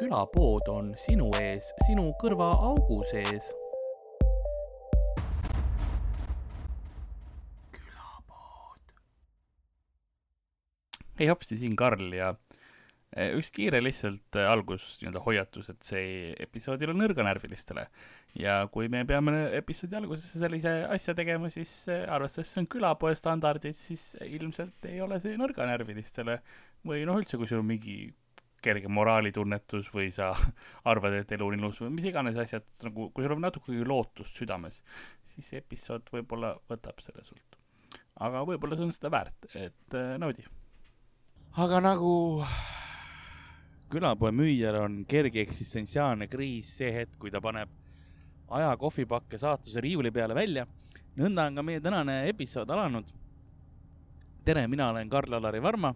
külapood on sinu ees, sinu kõrvaaugu sees. külapood. hei hopsti, siin Karl ja eh, üks kiire lihtsalt eh, algus nii-öelda hoiatus, et see episood ei ole nõrganärvilistele. ja kui me peame episoodi alguses sellise asja tegema, siis eh, arvestades see on külapoe standardid, siis ilmselt ei ole see nõrganärvilistele või noh, üldse, kui sul on mingi kerge moraalitunnetus või sa arvad, et elu on ilus või mis iganes asjad, nagu kui sul on natukegi lootust südames, siis see episood võib-olla võtab selle sult. aga võib-olla see on seda väärt, et äh, naudi. aga nagu külapoe müüjal on kerge eksistentsiaalne kriis see hetk, kui ta paneb aja kohvipakke saatuse riiuli peale välja, nõnda on ka meie tänane episood alanud. tere, mina olen Karl-Alari Varma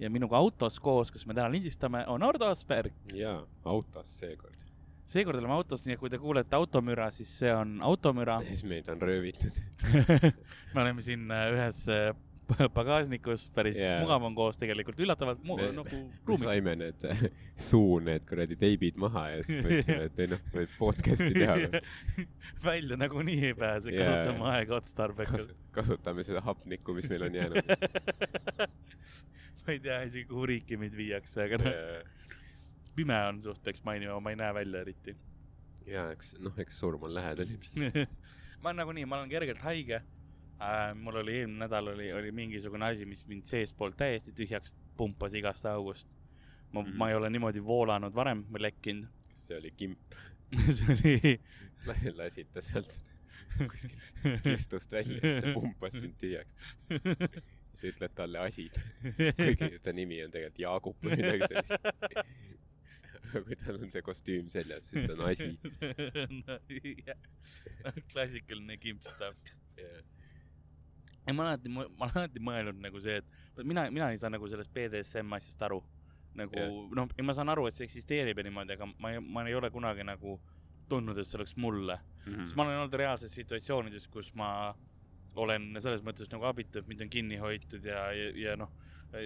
ja minuga autos koos, kus me täna lindistame, on Ardo Asperg. jaa, autos seekord. seekord oleme autos, nii et kui te kuulete automüra, siis see on automüra. siis meid on röövitud me oleme siin äh, ühes äh, pagasnikus, päris yeah. mugav on koos tegelikult, üllatavalt mu, nagu ruumi. me saime need suu need kuradi teibid maha ja siis mõtlesime, et ei noh, võib podcast'i teha välja nagunii ei pääse yeah., kasutame aega otstarbekalt Kas,. kasutame seda hapnikku, mis meil on jäänud ma ei tea isegi, kuhu riiki meid viiakse, aga noh pime on suht, peaks mainima, ma ei näe välja eriti. ja eks noh, eks surm on lähedal ilmselt ma nagunii, ma olen kergelt haige äh,. mul oli eelmine nädal oli, oli mingisugune asi, mis mind seestpoolt täiesti tühjaks pumpas igast august. ma mm., ma ei ole niimoodi voolanud varem või lekkinud. kas see oli kimp see oli lasid ta sealt kuskilt kistust välja, siis ta pumpas sind tühjaks sa ütled talle asid, kuigi ta nimi on tegelikult Jaagup või midagi sellist. aga kui tal on see kostüüm seljas, siis ta on asi no, klassikaline kimpstav yeah.. ja ma alati, ma olen alati mõelnud nagu see, et mina, mina ei saa nagu sellest BDSM asjast aru. nagu yeah. noh, ma saan aru, et see eksisteerib ja niimoodi, aga ma ei, ma ei ole kunagi nagu tundnud, et see oleks mulle mm. -hmm. sest ma olen olnud reaalses situatsioonides, kus ma olen selles mõttes nagu abitu, et mind on kinni hoitud ja, ja, ja noh,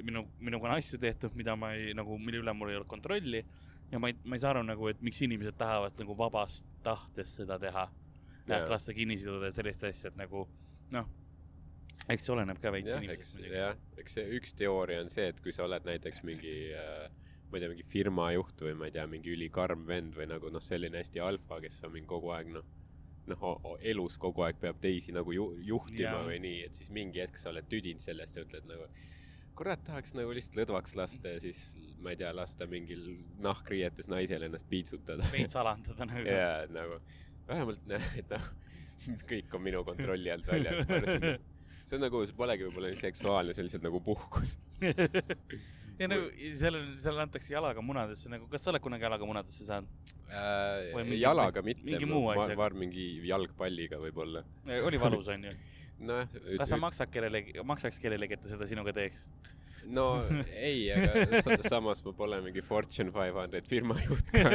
minu, minuga on asju tehtud, mida ma ei, nagu, mille üle mul ei ole kontrolli. ja ma ei, ma ei saa aru nagu, et miks inimesed tahavad nagu vabast tahtest seda teha. ennast lasta kinni siduda ja sellist asja, et nagu noh, eks see oleneb ka veits inimesest. jah, eks see üks teooria on see, et kui sa oled näiteks mingi äh, ma ei tea, mingi firma juht või ma ei tea, mingi ülikarm vend või nagu noh, selline hästi alfa, kes on mingi kogu aeg noh noh, elus kogu aeg peab teisi nagu ju, juhtima yeah. või nii, et siis mingi hetk sa oled tüdinud sellest ja ütled nagu, kurat, tahaks nagu lihtsalt lõdvaks lasta ja siis ma ei tea, lasta mingil nahkriietes naisel ennast piitsutada. veits alandada nagu. jaa, et nagu vähemalt näe, et noh, kõik on minu kontrolli alt väljas. see on nagu, see polegi võib-olla seksuaalne, see on lihtsalt nagu puhkus ja nagu seal, seal antakse jalaga munadesse nagu, kas sa oled kunagi jalaga munadesse saanud äh,? Jalaga mitte. asjaga? ma arvan, mingi jalgpalliga võib-olla. oli valus, onju? nojah. kas sa maksad kellelegi, maksaks kellelegi, et ta seda sinuga teeks? no ei, aga sa, samas ma pole mingi Fortune five hundred firma juht ka.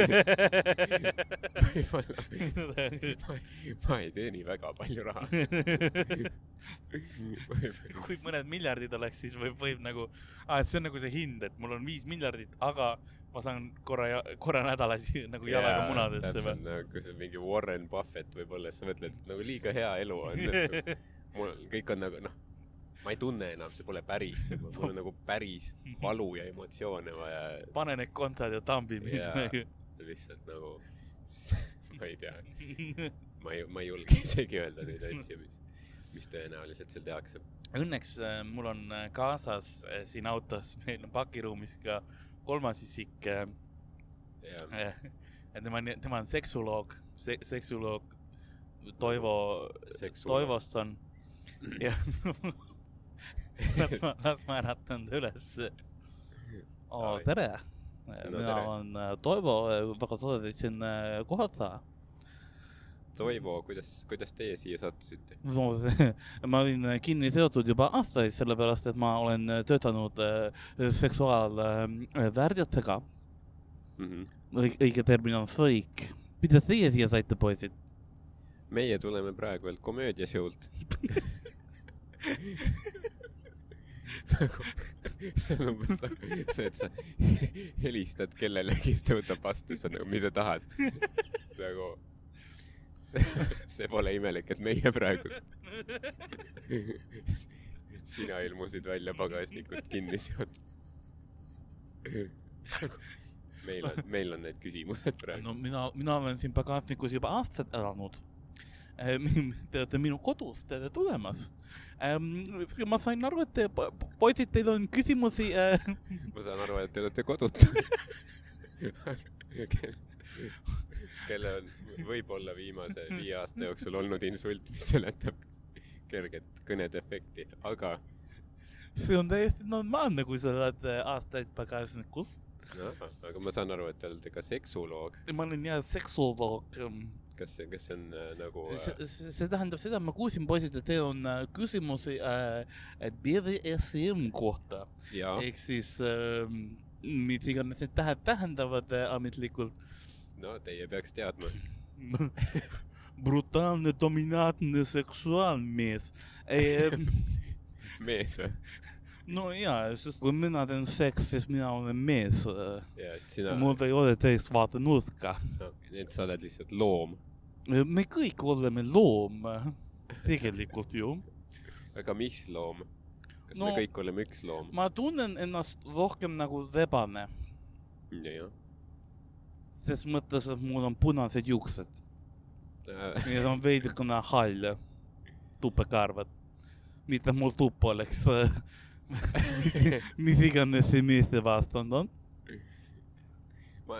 võib-olla ma, ma ei teeni väga palju raha kui mõned miljardid oleks, siis võib, võib nagu ah,, see on nagu see hind, et mul on viis miljardit, aga ma saan korra, korra nädalas nagu jalaga yeah, munadesse või? nagu see mingi Warren Buffett võib-olla, siis sa mõtled, et nagu liiga hea elu on. Mul kõik on nagu noh ma ei tunne enam, see pole päris, mul on nagu päris valu ja emotsioone vaja. pane need kontsad ja tambi mind. lihtsalt nagu, ma ei tea, ma ei, ma ei julge isegi öelda neid asju, mis, mis tõenäoliselt seal tehakse. Õnneks äh, mul on äh, kaasas äh, siin autos, meil on pakiruumis ka kolmas isik äh,. Äh, tema, tema on seksuoloog se,, seksuoloog Toivo, Toivosson ja las ma, las ma äratan ta ülesse tere no,, mina tere. olen äh, Toivo, väga tore teid siin äh, kohata. Toivo, kuidas, kuidas teie siia sattusite no,? ma olin äh, kinni seotud juba aastaid, sellepärast et ma olen töötanud seksuaalväärjatega mm. -hmm. õige termin on freak. kuidas teie siia saite, poisid? meie tuleme praegu veel komöödiashow'lt nagu see on umbes nagu see, et sa helistad kellelegi, siis ta võtab vastu, siis on nagu, mis sa tahad. nagu see pole imelik, et meie praegu sina ilmusid välja pagasnikust kinni seotud. meil on, meil on need küsimused praegu no mina, mina olen siin pagasnikus juba aastaid elanud. Minu kodus, tere tulemast. ma sain aru, et te po- poisid, teil on küsimusi äh. ma saan aru, et te olete kodutu. kelle on võib-olla viimase viie aasta jooksul olnud insult, mis seletab kerget kõnedefekti, aga see on täiesti normaalne, kui sa oled äh, aastaid pagasnikus. aga ma saan aru, et te olete ka seksuoloog. ma olen jah seksuoloog. kas kas see on äh, nagu see äh,, see- see tähendab seda, ma kuulsin poisid, et teil on äh, küsimusi äh, BDSM kohta ehk siis äh, mis iganes need tähed tähendavad äh, ametlikult. no teie peaks teadma. brutaalne dominantne seksuaalmees. mees või? no jaa, sest kui mina teen seksi, siis mina olen mees. sina, mul ei ole teist vaatenurka. no, et sa oled lihtsalt loom. Me kõik oleme loom, tegelikult ju. aga mis loom? kas no, me kõik oleme üks loom? ma tunnen ennast rohkem nagu rebane, jah. ses mõttes, et mul on punased juuksed Äh, ja on veidikene hall, tupekarvad. mitte mul tupp oleks, mis iganes see meeste vastand on, ma,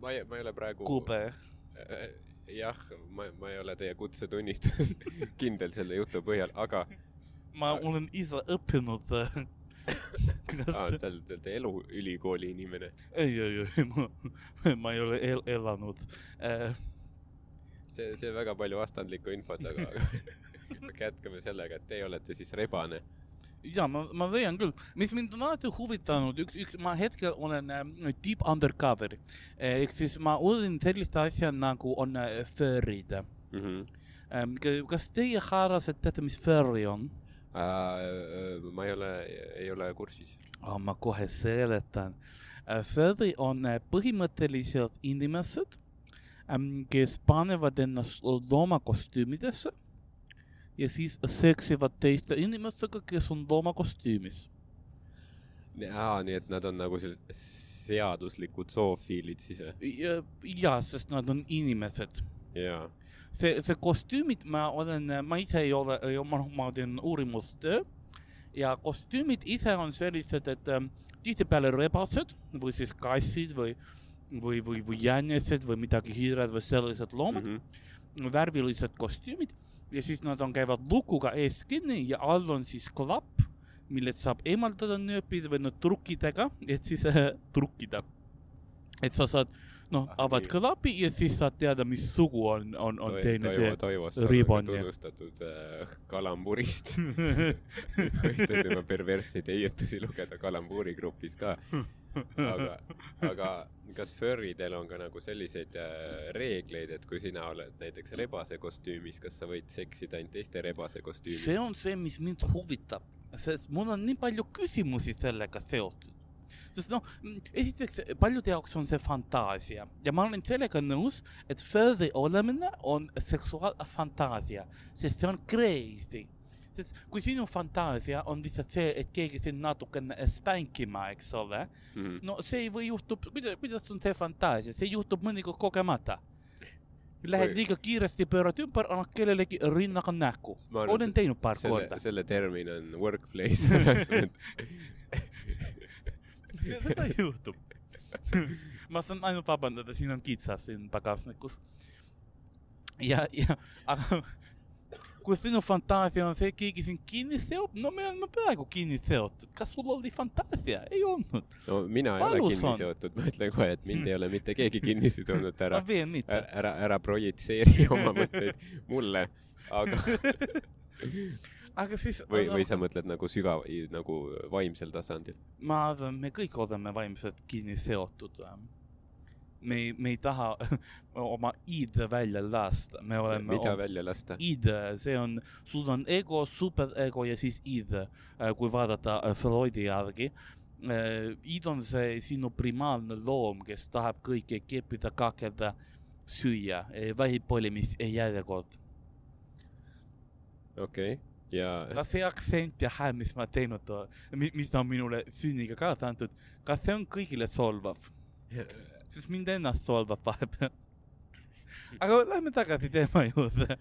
ma ei, ma ei ole praegu. kube. jah, ma, ma ei ole teie kutsetunnistuses kindel selle jutu põhjal, aga ma olen ise õppinud. aa, kas, te olete eluülikooli inimene. ei, ei, ei, ma, ma ei ole el, elanud äh,. see, see väga palju vastandlikku infot, aga, aga jätkame sellega, et teie olete siis rebane. Ja ma, ma leian küll, mis mind on alati huvitanud, üks, üks, ma hetkel olen äh, deep undercover eh, ehk siis ma uurin sellist asja nagu on äh, furry'd Mm -hmm. ähm,. kas teie harrased teate, mis furry on ma ei ole, ei ole kursis. oh,? ma kohe seletan äh,. Furry on äh, põhimõtteliselt inimesed ähm,, kes panevad ennast loomakostüümidesse siis seksivad teiste inimestega, kes on loomakostüümis aa, nii et nad on nagu sellised seaduslikud zoofiilid siis või? ja, ja sest nad on inimesed. jaa. see, see kostüümid, ma olen, ma ise ei ole, ma, ma teen uurimustöö ja kostüümid ise on sellised, et ähm, tihtipeale rebased või siis kassid või, või, või, või jänesed või midagi hiired või sellised loomad mm. -hmm. värvilised kostüümid ja siis nad on, käivad lukuga ees kinni ja all on siis klapp, millest saab eemaldada nööpida või no trukkidega, et siis äh, trukkida. et sa saad, noh Ah,, avad nii. klapi ja siis saad teada, mis sugu on, on, on teine Toivo, see. Ribond ja- tunnustatud äh, kalamburist. võite tema perversseid heietusi lugeda kalambuuri grupis ka. aga, aga kas furridel on ka nagu selliseid äh, reegleid, et kui sina oled näiteks rebase kostüümis, kas sa võid seksida ainult teiste rebase kostüümis? see on see, mis mind huvitab, sest mul on nii palju küsimusi sellega seotud. sest noh, esiteks paljude jaoks on see fantaasia ja ma olen sellega nõus, et furry olemine on seksuaalfantaasia, sest see on crazy. Sest kui sinu fantaasia on lihtsalt see, et keegi sind natukene spänkima, eks ole, Mhm. no see või juhtub, kuidas, kuidas on see fantaasia, see juhtub mõnikord kogemata. Lähed Või- liiga kiiresti, pöörad ümber, annad kellelegi rinnaga näkku. Ma arvan, olen et teinud paar selle korda,. selle termin on workplace harassment. seda juhtub. ma saan ainult vabandada, siin on kitsas siin pagasnikus. ja, ja, aga fantaasia on see, keegi sind kinni seob, no me oleme praegu kinni seotud, kas sul oli fantaasia? ei olnud. no mina ei ole Valus kinni on. seotud, ma ütlen kohe, et mind ei ole mitte keegi kinni sidunud ära ära, ära, ära projitseeri oma mõtteid mulle, aga aga siis. või, või sa mõtled nagu sügav, nagu vaimsel tasandil? ma arvan, me kõik oleme vaimselt kinni seotud. Me ei, me ei taha oma id välja lasta, me oleme mida välja lasta? id, see on, sul on ego, superego ja siis id, kui vaadata äh, Freudi järgi. id on see sinu primaalne loom, kes tahab kõike keppida, kakeda, süüa, vähipõlemist ja järjekord. okei, ja kas see aktsent ja hääl, mis ma teinud, mis ta on minule sünniga kaasa antud, kas see on kõigile solvav? Sest mind ennast solvab vahepeal. aga lähme tagasi teema juurde.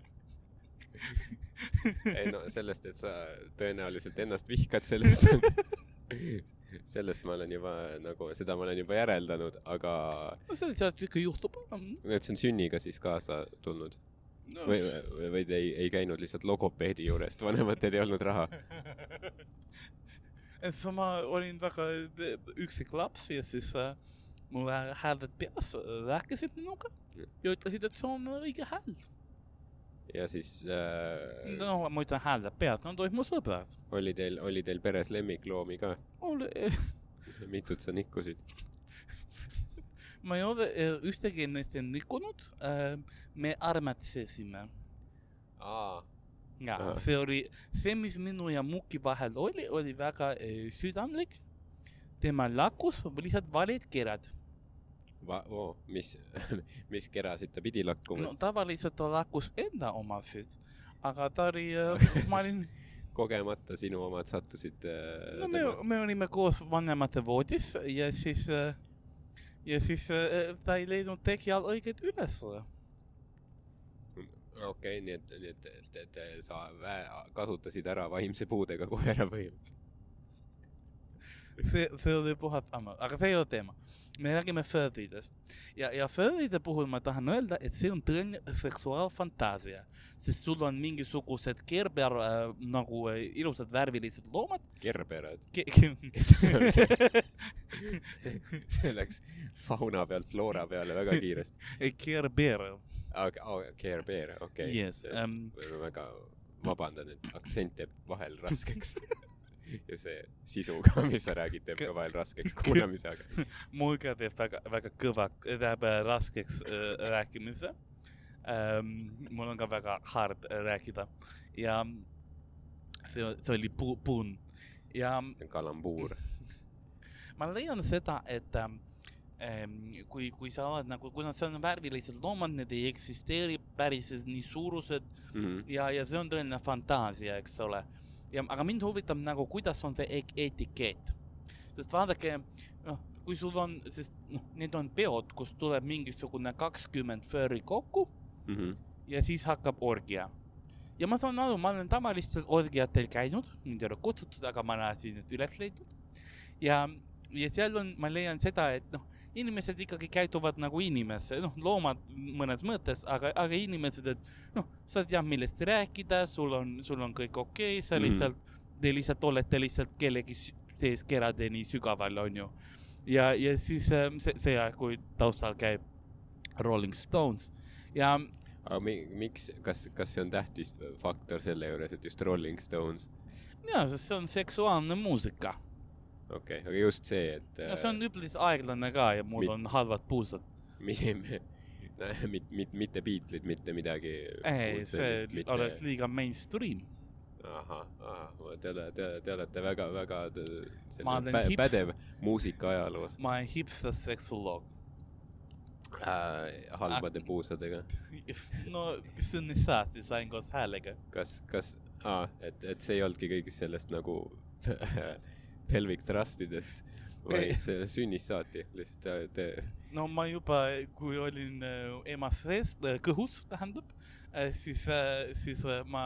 ei no sellest, et sa tõenäoliselt ennast vihkad, sellest sellest ma olen juba nagu, seda ma olen juba järeldanud, aga no see lihtsalt ikka juhtub. et see on sünniga siis kaasa tulnud No, või, või te ei, ei käinud lihtsalt logopeedi juurest, vanematel ei olnud raha? et siis ma olin väga üksik laps ja siis äh, mulle hääled peas rääkisid minuga ja ütlesid, et see on õige hääl. ja siis äh, no ma ütlen hääled peas, nad olid mu sõbrad. oli teil, oli teil peres lemmikloomi ka? mul, mitut sa nikkusid? ma ei ole äh, ühtegi neist nikkunud. me armatsesime aa, ja Ahah. see oli, see, mis minu ja Muki vahel oli, oli väga eh, südamlik. tema lakkus lihtsalt valid kerad. va-, oo, mis, mis kerasid ta pidi lakkuma no tavaliselt ta lakkus enda omasid, aga ta oli, ma olin, kogemata sinu omad sattusid äh, no me, me olime koos vanemate voodis ja siis, ja siis eh, ta ei leidnud tegijal õiget üles. okei, nii et, nii et, et, et sa vä- kasutasid ära vaimse puudega koera põhimõtteliselt. see, see oli puhas amma, aga see ei ole teema. me räägime fööridest ja, ja fööride puhul ma tahan öelda, et see on tõeline seksuaalfantaasia, sest sul on mingisugused kerber äh, nagu äh, ilusad värvilised loomad kerberad. ke,. Ke, see läks fauna pealt floora peale väga kiiresti. oh, kerber, okei um,. väga vabandan, et aktsent jääb vahel raskeks. ja see sisu ka, mis sa räägid, teeb ka vahel raskeks kuulamise, aga mul ka teeb väga, väga kõva, läheb äh, raskeks äh, rääkimise ähm,. mul on ka väga hard äh, rääkida ja see, see oli pu-, puun ja kalambuur. ma leian seda, et ähm, ähm, kui, kui sa oled nagu, kuna see on värvilised loomad, need ei eksisteeri päriselt nii suurused Mhm. ja, ja see on tõeline fantaasia, eks ole. ja, aga mind huvitab nagu, kuidas on see e- etikett. sest vaadake, noh, kui sul on, sest noh, need on peod, kus tuleb mingisugune kakskümmend fööri kokku Mhm. ja siis hakkab orgia. ja ma saan aru, ma olen tavalistel orgiatel käinud, mind ei ole kutsutud, aga ma olen siin üles leidnud. ja, ja seal on, ma leian seda, et noh, inimesed ikkagi käituvad nagu inimesed, noh, loomad mõnes mõttes, aga, aga inimesed, et noh, sa tead, millest rääkida, sul on, sul on kõik okei okay,, sa lihtsalt mm, -hmm. te lihtsalt olete lihtsalt kellegi sees keradeni sügaval, onju. ja, ja siis äh, see, see aeg, kui taustal käib Rolling Stones ja aga mi-, miks, kas, kas see on tähtis faktor selle juures, et just Rolling Stones? ja, sest see on seksuaalne muusika okei okay,, aga just see, et ja see on üpris aeglane ka ja mul Mit- on halvad puusad. mit-, mit, mit, mitte Beatlesid, mitte midagi. ei, see mitte... oleks liiga mainstream. ahah, ahah, te olete, te, te olete väga, väga t- Ma olen selline pä, pädev muusikaajaloos ma olen hipster seksuoloog. äh, halbade puusadega. no sain koos häälega. kas, kas, aa, et, et see ei olnudki kõigist sellest nagu pelvic thrustidest, vaid sünnist saati, lihtsalt te, te no ma juba, kui olin äh, ema sees, kõhus tähendab, siis, siis äh, ma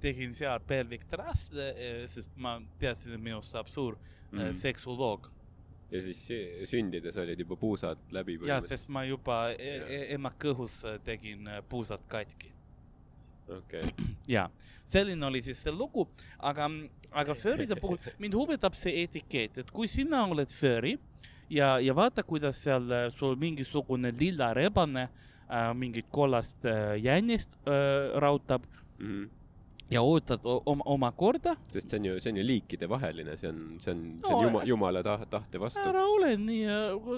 tegin seal pelvic thrust, sest ma teadsin, et minust saab suur mm. Mhm. seksuoloog. ja siis sü- sündides olid juba puusad läbi ja, sest ma juba e e ema kõhus äh, tegin äh, puusad katki. Okei okay., ja selline oli siis see lugu, aga, aga fööride puhul mind huvitab see etikett, et kui sina oled fööri ja, ja vaata, kuidas seal äh, sul mingisugune lilla rebane äh, mingit kollast äh, jännist äh, rautab mm -hmm. ja ootad oma, oma korda, sest see on ju, see on ju liikidevaheline, see on, see on, see No, on juma, jumala ta, tahte vastu. ära ole nii,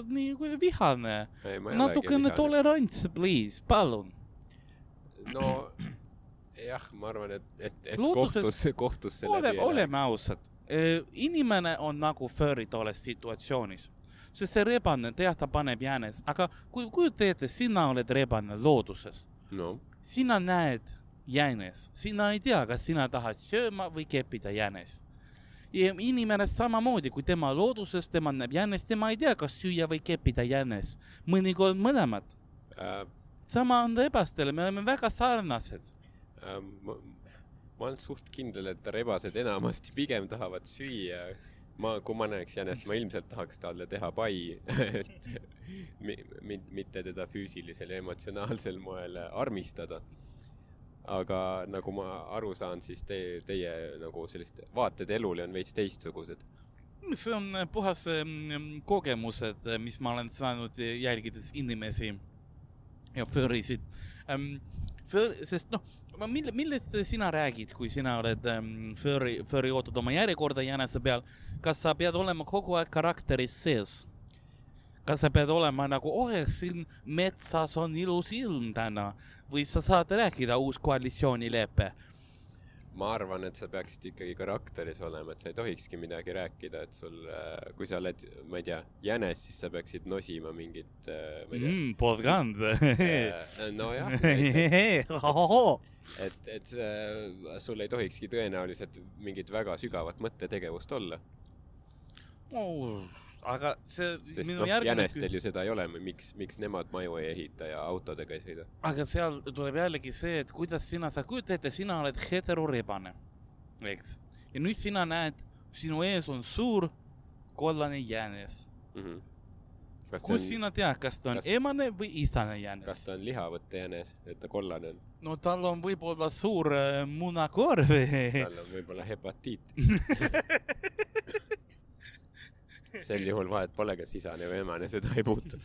nii kui vihane. natukene tolerants, please, palun. no jah, ma arvan, et, et, et Looduses- kohtus, kohtus see ole oleme ausad. inimene on nagu furry tolles situatsioonis, sest see rebane, tead, ta paneb jänes, aga kui kujuta ette, sina oled rebane looduses, no. Sina näed jänes, sina ei tea, kas sina tahad sööma või keppida jänes. ja inimene samamoodi, kui tema looduses, tema näeb jänest, tema ei tea, kas süüa või keppida jänes, mõnikord mõlemad. äh, sama on rebastele, me oleme väga sarnased. Äh, ma, ma olen suht kindel, et rebased enamasti pigem tahavad süüa. ma, kui ma näeks jänest, ma ilmselt tahaks talle teha pai, et mi, mi, mitte teda füüsilisel ja emotsionaalsel moel armistada. aga nagu ma aru saan, siis te, teie nagu sellised vaated elule on veits teistsugused. see on puhas ähm, kogemused, mis ma olen saanud jälgides inimesi ja ähm,. Fur-, sest noh, mille, millest sina räägid, kui sina oled ähm, furry, furry, ootad oma järjekorda jänese peal, kas sa pead olema kogu aeg karakteris sees? kas sa pead olema nagu, oh, siin metsas on ilus ilm täna või sa saad rääkida uus koalitsioonilepe? Ma arvan, et sa peaksid ikkagi karakteris olema, et sa ei tohikski midagi rääkida, et sul, kui sa oled, ma ei tea, jänes, siis sa peaksid nosima mingit, ma ei tea mm,. porgand. Äh, nojah, et, et äh, sul ei tohikski tõenäoliselt mingit väga sügavat mõttetegevust olla, oh, aga see sest minu noh, jänestel ju seda ei ole, miks, miks nemad maju ei ehita ja autodega ei sõida? aga seal tuleb jällegi see, et kuidas sina, sa kujuta ette, sina oled heterorebane, eks. ja nüüd sina näed, sinu ees on suur kollane jänes. Mhm. kas kus on, sina tead, kas ta on kas- emane või isane kas jänes? ta on lihavõtte jänes, et ta kollane on? no tal on võib-olla suur äh, munakorv. tal on võib-olla hepatiit. sel juhul vahet pole, kas isane või emane, seda ei puutu.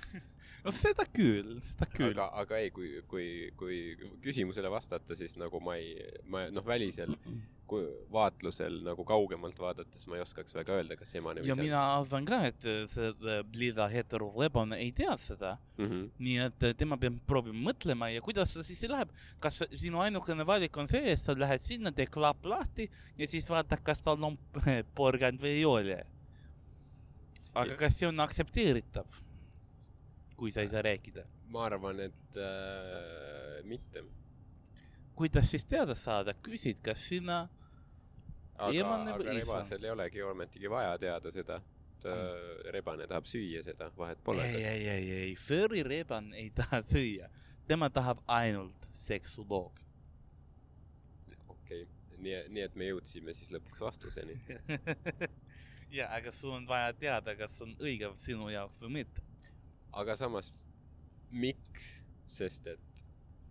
no seda küll, seda küll. aga, aga ei, kui, kui, kui küsimusele vastata, siis nagu ma ei, ma noh, välisel kui vaatlusel nagu kaugemalt vaadates ma ei oskaks väga öelda, kas emane või ja isane mina arvan ka, et see lilla heterorebane ei tea seda mm. -hmm. nii et tema peab proovima mõtlema ja kuidas see siis läheb, kas sinu ainukene valik on see, et sa lähed sinna, teed klapp lahti ja siis vaatad, kas tal on porgand või ei ole. Aga kas see on aktsepteeritav, kui sa ei saa rääkida? ma arvan, et äh, mitte. kuidas siis teada saada, küsid, kas sina, aga, aga rebasel ei olegi ometigi vaja teada seda. ta, rebane tahab süüa seda, vahet pole. ei, ei, ei, ei, furry reban ei taha süüa, tema tahab ainult seksuloog. okei, nii, nii et me jõudsime siis lõpuks vastuseni. ja, aga sul on vaja teada, kas on õige sinu jaoks või mitte. aga samas, miks, sest et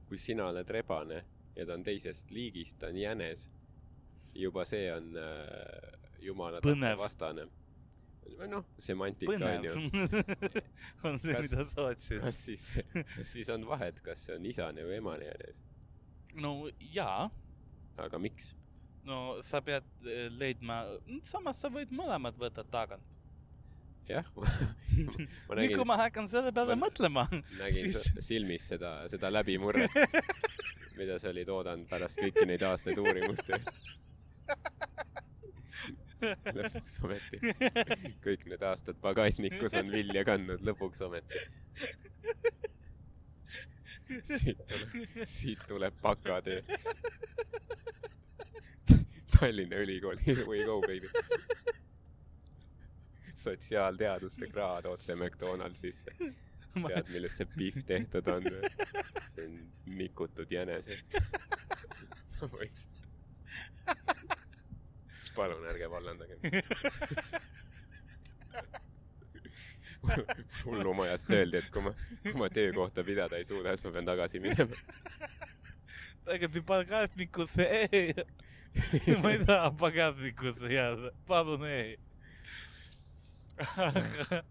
kui sina oled rebane ja ta on teisest liigist, ta on jänes, juba see on äh, jumala Põnev. vastane. noh, semantika on põnev ju. on see, mida sa otsid. kas siis, kas siis on vahet, kas see on isane või emane jänes? no jaa, aga miks? No sa pead leidma, samas sa võid mõlemad võtta tagant. jah nüüd, kui, ma hakkan selle peale ma- mõtlema, nägin siis silmis seda, seda läbimurret, mida sa olid oodanud pärast kõiki neid aastaid uurimust lõpuks ometi kõik need aastad pagasnikus on vilja kandnud, lõpuks ometi. siit tuleb, siit tuleb bakatöö. Tallinna Ülikooli, we go baby. sotsiaalteaduste kraad otse McDonaldsisse. tead, millest see pihv tehtud on? see on mikutud jänesed. ma võiks. palun ärge vallandage. hullumajast öeldi, et kui ma, kui ma töökohta pidada ei suuda, siis ma pean tagasi minema. tegelikult pagasnikusse ei, ma ei taha pagasnikusse jääda, palun ei. aga,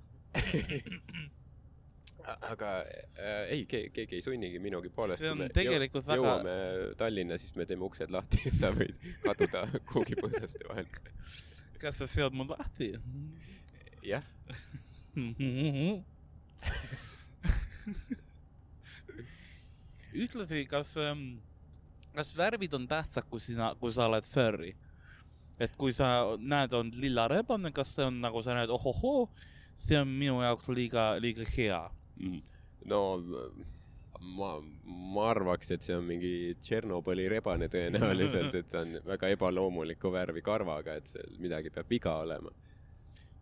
aga äh, ei ke,, keegi ei sunnigi minugi poolest. See on tegelikult väga- jõuame Tallinna, siis me teeme uksed lahti ja sa võid kaduda kuhugi põõsaste vahel. kas sa seod mu lahti? jah, ühtlasi, kas, kas värvid on tähtsad, kui sina, kui sa oled furry? et kui sa näed, on lilla rebane, kas see on nagu sa näed, ohohoo, see on minu jaoks liiga, liiga hea. no ma, ma arvaks, et see on mingi Tšernobõli rebane tõenäoliselt, et ta on väga ebaloomulikku värvi karvaga, et seal midagi peab viga olema.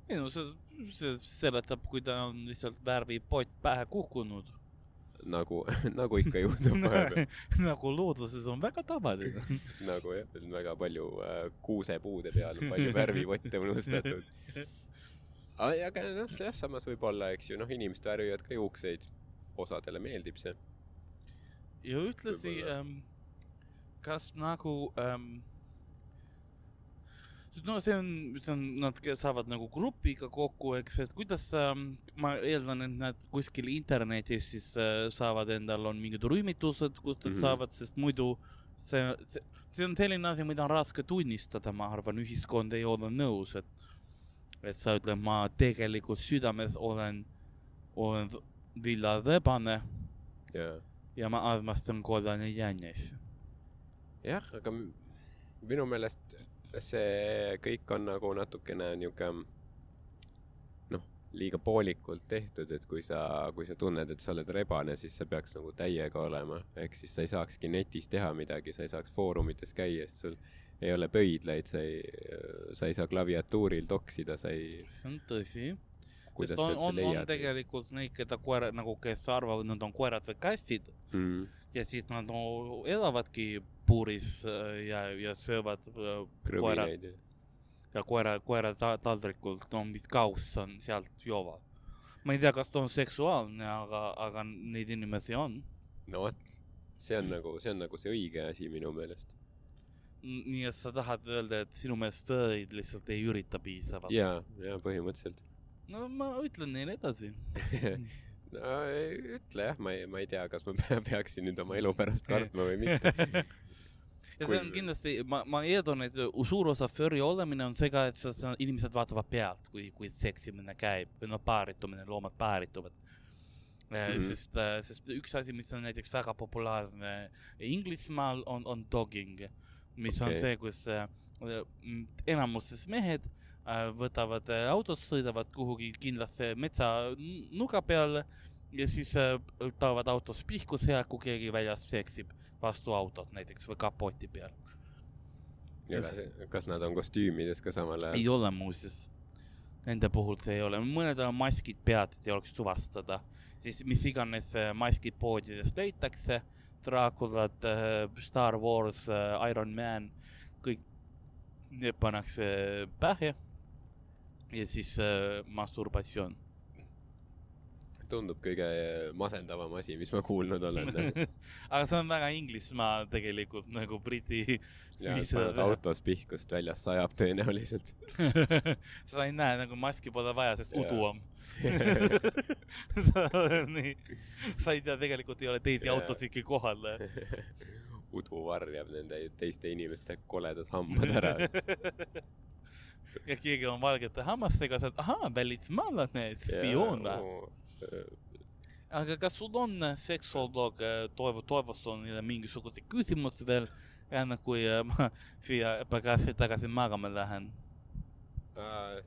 ei no see, see seletab, kui ta on lihtsalt värvipott pähe kukkunud. Nagu, nagu ikka juhtub vahepeal. nagu looduses on väga tavaline. nagu jah, väga palju äh, kuusepuude peal on palju värvivotte unustatud. aga noh, jah, samas võib olla, eks ju, noh, inimesed värvivad ka juukseid. osadele meeldib see. ja ühtlasi Võib-olla. ähm,, kas nagu ähm,, no see on, see on, nad saavad nagu grupiga kokku, eks, et kuidas ähm,, ma eeldan, et nad kuskil internetis siis äh, saavad endal, on mingid rühmitused, kus nad mm. -hmm. saavad, sest muidu see, see, see on selline asi, mida on raske tunnistada, ma arvan, ühiskond ei ole nõus, et et sa ütled, ma tegelikult südames olen, olen villarebane ja, ja ma armastan kollane jännis. jah, aga minu meelest see kõik on nagu natukene niuke noh, liiga poolikult tehtud, et kui sa, kui sa tunned, et sa oled rebane, siis sa peaks nagu täiega olema, ehk siis sa ei saakski netis teha midagi, sa ei saaks foorumites käia, sest sul ei ole pöidlaid, sa ei, sa ei saa klaviatuuril toksida, sa ei, see on tõsi. sest on, on, on tegelikult neid, keda koera nagu, kes arvavad, nad on koerad või kassid. Mm, ja siis nad no, elavadki puuris äh, ja, ja söövad äh, koera ja koera, koera ta, taldrikult, no mis kauss on, sealt joovad. ma ei tea, kas ta on seksuaalne, aga, aga neid inimesi on. no vot, see on nagu, see on nagu see õige asi minu meelest. nii et sa tahad öelda, et sinu meelest furry'd lihtsalt ei ürita piisavalt? ja, ja põhimõtteliselt. no ma ütlen neile edasi. no ütle jah, ma ei, ma ei tea, kas ma pea- peaksin nüüd oma elu pärast kartma või mitte. ja see on kindlasti, ma, ma eeldan, et suur osa furry olemine on see ka, et sa, sa, inimesed vaatavad pealt, kui, kui seksimine käib või noh, paaritumine, loomad paarituvad mm. -hmm. sest, sest üks asi, mis on näiteks väga populaarne Inglismaal, on, on dogging, mis okay. On see, kus äh, enamuses mehed äh, võtavad äh, autot, sõidavad kuhugi kindlasse metsa n- nuka peale ja siis äh, toovad autos pihku seal, kui keegi väljas seksib vastu autot näiteks või kapoti peal. kas nad on kostüümides ka samal ajal? ei ole muuseas. Nende puhul see ei ole, mõnedel on maskid pead, et ei oleks tuvastada. siis mis iganes äh, maskid poodidest leitakse, Draaculad, Star Wars, Iron Man, kõik need pannakse pähe. Ja siis äh, masturbatsioon. tundub kõige masendavam asi, mis ma kuulnud olen. aga see on väga Inglismaa tegelikult nagu Briti. paned autos pihkust väljas sajab tõenäoliselt. sa ei näe nagu maski pole vaja, sest udu on. nii, sa ei tea, tegelikult ei ole teisi Jaa. autosidki kohal. udu varjab nende teiste inimeste koledad hambad ära. Ja keegi on valgete hammastega, sa oled, ahaa, välismaalane, spioon. aga kas sul on seksuoloog äh, Toivo Toivosonile mingisuguseid küsimusi veel, enne kui äh, ma siia pagasi tagasi magama lähen? Äh,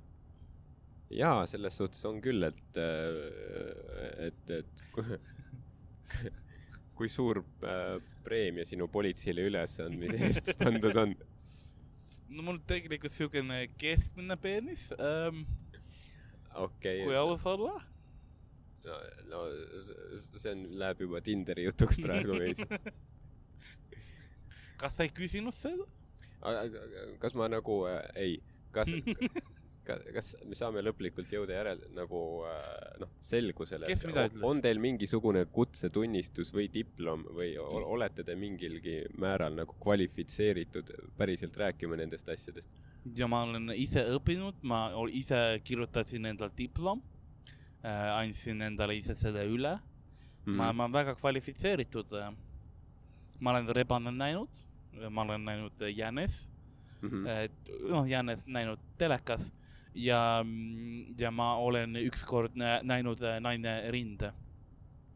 jaa, selles suhtes on küll, et, et, et kui, kui suur äh, preemia sinu politseile ülesandmise eest pandud on? No mul tegelikult siukene keskmine peenis ähm,, okei kui, aus olla. no, no see on, läheb juba Tinderi jutuks praegu veidi. kas sa ei küsinud seda? kas ma nagu äh,, ei, kas, kas me saame lõplikult jõuda järel nagu äh, noh, selgusele ütles? on teil mingisugune kutsetunnistus või diplom või olete te mingilgi määral nagu kvalifitseeritud päriselt rääkima nendest asjadest? ja ma olen ise õppinud, ma ise kirjutasin endal diplom. äh, andsin endale ise selle üle mm.. ma, Mhm. ma olen väga kvalifitseeritud äh,. ma olen rebanet näinud, ma olen näinud jänes -hmm. et noh, jänes näinud telekas ja, ja ma olen ükskord nä- näinud äh, naine rinde.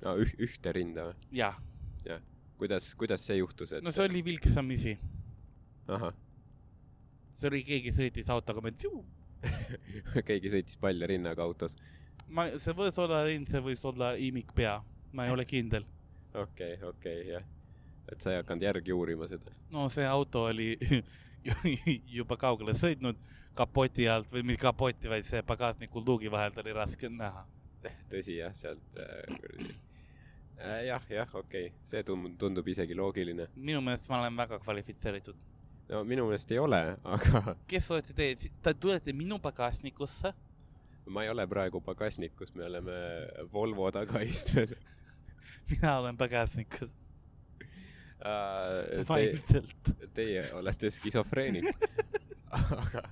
Üh, ühte rinda või? jah, kuidas, kuidas see juhtus, et no see oli vilksamisi, ahah, see oli, keegi sõitis autoga, ma keegi sõitis palja rinnaga autos. ma, see võis olla rind, see võis olla imikpea, ma ei ole kindel. okei, okei, jah. et sa ei hakanud järgi uurima seda. no see auto oli juba kaugele sõitnud kapoti alt või mitte kapoti, vaid see pagasniku luugi vahelt oli raske näha. tõsi jah, sealt äh, kuradi äh,. jah, jah, okei okay., see tundub, tundub isegi loogiline. minu meelest ma olen väga kvalifitseeritud. no minu meelest ei ole, aga kes olete teie, te tulete minu pagasnikusse, ma ei ole praegu pagasnikus, me oleme Volvo tagaistmed mina olen pagasnikus, uh,. Te, vaimselt. teie olete skisofreenik. aga,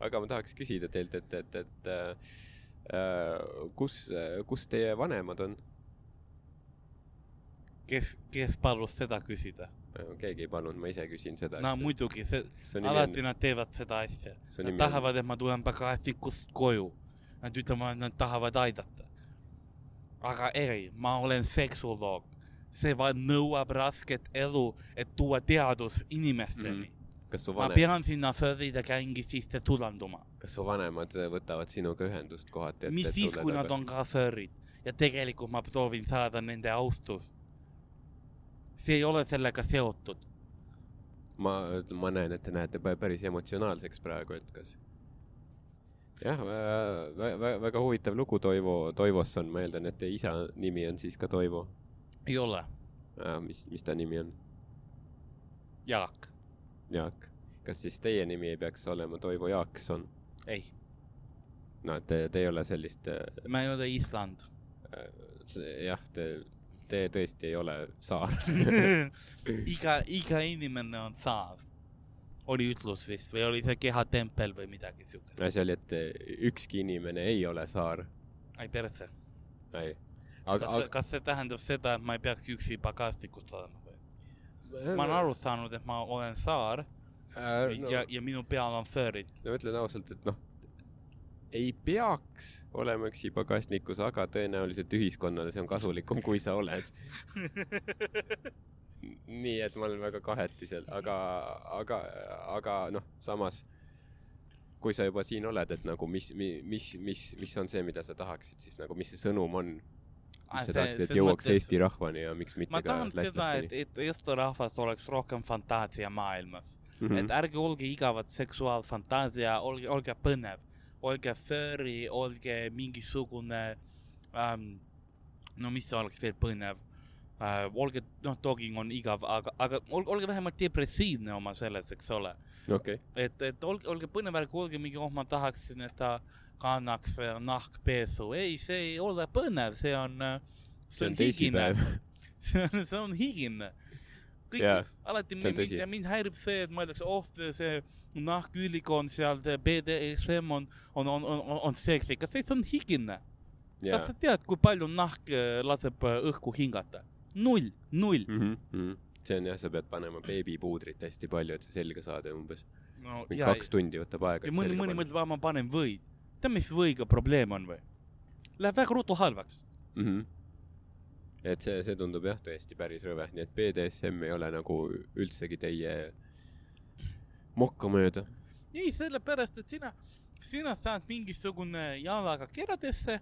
aga ma tahaks küsida teilt, et, et, et uh, kus, kus teie vanemad on? kes, kes palus seda küsida? keegi ei palunud, ma ise küsin seda. no muidugi, see, nimi alati on, nad teevad seda asja. Nad tahavad, et ma tulen pagasnikust koju. Nad ütlevad, et nad tahavad aidata. aga ei, ma olen seksuoloog. see va- nõuab rasket elu, et tuua teadus inimesteni mm. Kas su ma vanem, pean sinna Florida gängi sisse tulanduma. kas su vanemad võtavad sinuga ühendust kohati? mis siis, kui nad on ka furrid ja tegelikult ma proovin saada nende austust. see ei ole sellega seotud. ma, ma näen, et te näete pä- päris emotsionaalseks praegu, et kas jah, väga huvitav lugu Toivo, Toivost on, ma eeldan, et teie isa nimi on siis ka Toivo. ei ole, mis, mis ta nimi on? Jaak, Jaak. kas siis teie nimi ei peaks olema Toivo Jaakson? ei, no te, te ei ole sellist, ma ei ole Island. jah, te, te tõesti ei ole saar. iga, iga inimene on saar. oli ütlus vist või oli see kehatempel või midagi siukest. asi oli, et ükski inimene ei ole saar. ai perse. ei. kas, aga kas see tähendab seda, et ma ei peaks üksi pagasnikus olema? Ma olen aru saanud, et ma olen saar äh, no. ja, ja minu peal on furrid. no ütlen ausalt, et noh, ei peaks olema üksi pagasnikus, aga tõenäoliselt ühiskonnale see on kasulikum, kui sa oled. nii et ma olen väga kahetisel, aga, aga, aga noh, samas kui sa juba siin oled, et nagu mis, mis, mis, mis on see, mida sa tahaksid, siis nagu mis see sõnum on? Mis sa tahaksid, et jõuaks mõttes... Eesti rahvani ja miks mitte ma ka tahan seda, et, et Eesti rahvas oleks rohkem fantaasia maailmas mm. -hmm. et ärge olge igavad seksuaalfantaasia, olge, olge põnev, olge furry, olge mingisugune ähm,, no mis oleks veel põnev äh,, olge, noh, dogging on igav, aga, aga olge, olge vähemalt depressiivne oma selles, eks ole. okei, et, et olge, olge põnev, ärge olge mingi, oh, ma tahaksin, et ta kannaks äh, nahkpesu. ei, see ei ole põnev, see on, see on teisipäev. see on, see on higine. kõik yeah,, alati on mind, mind, häirib see, et mõeldakse, oh, see, see nahkülikond seal, BDSM on, on, on, on, on seksikas, see on higine. jaa kas sa tead, kui palju nahk äh, laseb äh, õhku hingata? null, null. mm. -hmm. see on jah, sa pead panema beebipuudrit hästi palju, et see selga saada umbes. no mingi ja, kaks tundi võtab aega. ja mõni, mõni mõtleb, ma panen võid. tead, mis võiga probleem on või? Läheb väga ruttu halvaks. mm. -hmm. et see, see tundub jah, tõesti päris rõve, nii et BDSM ei ole nagu üldsegi teie mokka mööda. ei, sellepärast, et sina, sina saad mingisugune jalaga keradesse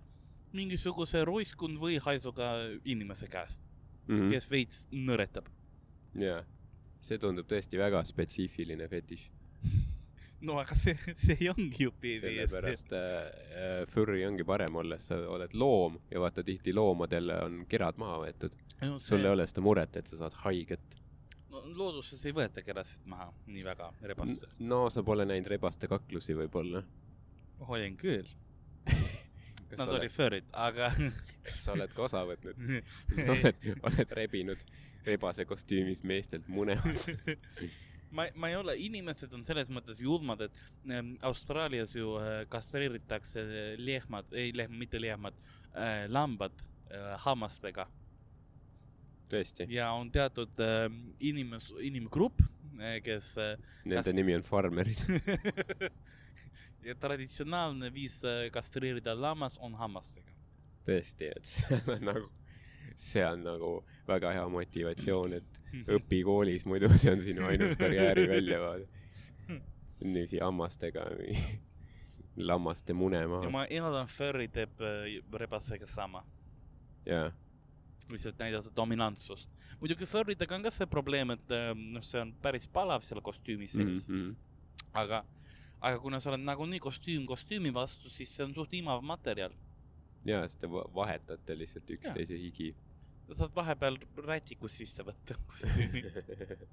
mingisuguse roiskunud või haisuga inimese käest, Mm -hmm. kes veits nõretab. jaa, see tundub tõesti väga spetsiifiline fetiš. No aga see, see ongi ju BDSM. sellepärast äh, furry ongi parem olla, sa oled loom ja vaata tihti loomadel on kerad maha võetud. no, sul ei ole seda muret, et sa saad haiget. no, looduses ei võeta kerasid maha nii väga rebastel. no sa pole näinud rebaste kaklusi võib-olla. hoian küll, kas nad sa olid oled, furrid, aga kas sa oled ka osa võtnud? oled, oled rebinud rebase kostüümis meestelt mune otsast. ma, ma ei ole, inimesed on selles mõttes julmad, et ähm, Austraalias ju äh, kastreeritakse lehmad, ei lehm, mitte lehmad äh,, lambad äh, hammastega tõesti, ja on teatud äh, inimes-, inimgrupp äh,, kes äh, nende kas- nimi on farmerid. ja traditsionaalne viis äh, kastreerida lammas on hammastega. tõesti, et see on nagu, see on nagu väga hea motivatsioon, et õpi koolis, muidu see on sinu ainus karjääri väljavaade. niiviisi hammastega lammaste mune ja maha ma eeldan, Furry teeb äh, rebasega sama, ja lihtsalt näidata dominantsust. muidugi Furrydega on ka see probleem, et äh, noh, see on päris palav seal kostüümi sees mm. -hmm. aga, aga kuna sa oled nagunii kostüüm kostüümi vastu, siis see on suht imav materjal. ja siis te va- vahetate lihtsalt üksteise higi. Sa saad vahepeal rätikud sisse võtta kostüümi.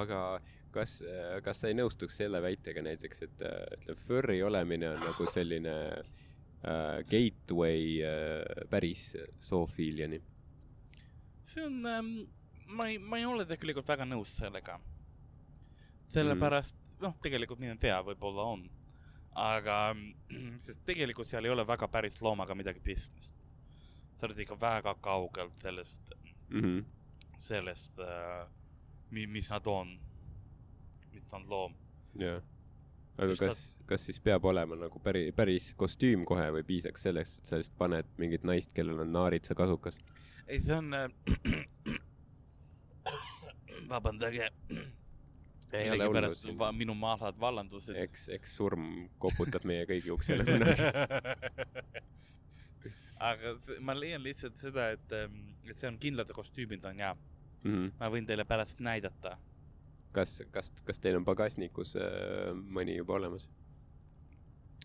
aga kas, kas sa ei nõustuks selle väitega näiteks, et ütleme, furry olemine on nagu selline äh, gateway äh, päris zoofiiliani? see on ähm,, ma ei, ma ei ole tegelikult väga nõus sellega. sellepärast mm., noh, tegelikult mine tea, võib-olla on. aga, sest tegelikult seal ei ole väga päris loomaga midagi pistmist. Sa oled ikka väga kaugel sellest, Mm -hmm. sellest äh,, mi-, mis nad on, mis ta on loom. jah. aga Just kas, kas siis peab olema nagu päris, päris kostüüm kohe või piisaks sellest, et sa lihtsalt paned mingit naist, kellel on naaritsa kasukas? ei, see on äh, vabandage. ei ole hullu siin. va- minu maalad vallandusid. eks, eks surm koputab meie kõigi uksele kunagi. aga ma leian lihtsalt seda, et, et see on kindlad kostüümid on ja Mm -hmm. ma võin teile pärast näidata. kas, kas, kas teil on pagasnikus äh, mõni juba olemas?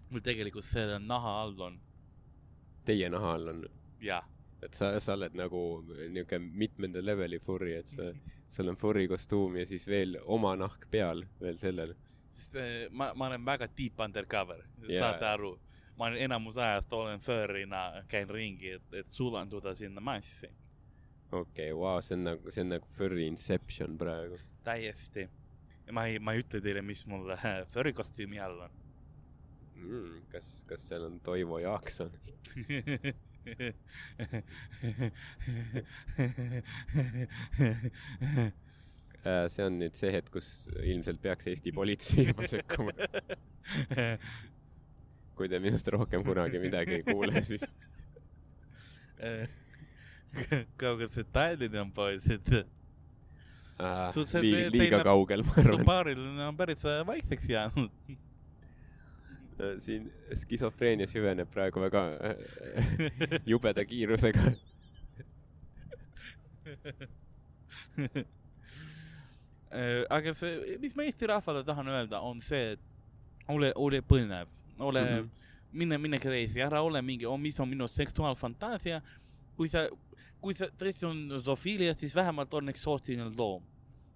mul tegelikult see naha all on Teie naha all on, ja. et sa, sa oled nagu niuke mitmenda leveli furry, et sa, sul on furry kostüüm ja siis veel oma nahk peal veel sellele. sest äh, ma, ma olen väga deep undercover yeah., saate aru. Ma olen enamus ajast olen furry'na, käin ringi, et, et sulanduda sinna massi. okei okay,, vau, see on nagu, see on nagu furry inception praegu. täiesti. ma ei, ma ei ütle teile, mis mul furry kostüümi all on. mm,. kas, kas seal on Toivo Jaakson? Äh, see on nüüd see hetk, kus ilmselt peaks Eesti politsei juba sekkuma. kui te minust rohkem kunagi midagi ei kuule, siis kaugel see Tallinn on, poisid? äh, liiga, liiga kaugel, ma su arvan. baaril on päris äh, vaikseks jäänud. siin skisofreenia süveneb praegu väga äh, jubeda kiirusega. Äh, aga see, mis ma Eesti rahvale tahan öelda, on see, et ole, ole põnev, ole mm. -hmm. mine, mine crazy, ära ole mingi oh,, mis on minu seksuaalfantaasia. kui sa, kui sa tõesti on zoofiilia, siis vähemalt on eksootiline loom.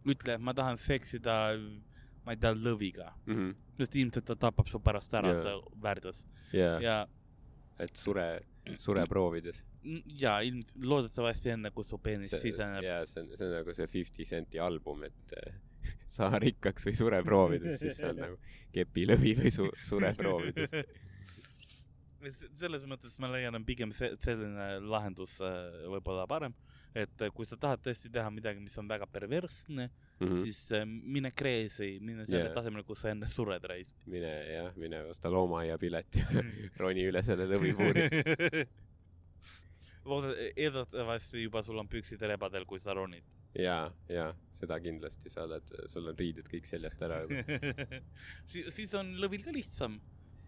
ütle, ma tahan seksida, ma ei tea, lõviga, Mhm. sest ilmselt ta tapab su pärast ära Jaa. see värdjas jaa, ja, et sure, sureproovides. ja ilm-, loodetavasti enne, kui su peenis siseneb. jaa, see on, see on nagu see Fifty Centi album, et saa rikkaks või sure proovides, siis see on nagu kepilõvi või su-, sure proovides. selles mõttes ma leian, on pigem see, selline lahendus äh, võib-olla parem, et äh, kui sa tahad tõesti teha midagi, mis on väga perversne mm, -hmm. siis äh, mine crazy, mine selle yeah. tasemele, kus sa enne sured raisk. mine jah, mine osta loomaaiapilet ja roni üle selle lõvipuuri. loode-, eeldatavasti juba sul on püksid rebadel, kui sa ronid. jaa, jaa, seda kindlasti, sa oled, sul on riided kõik seljast ära juba. siis, siis on lõvil ka lihtsam.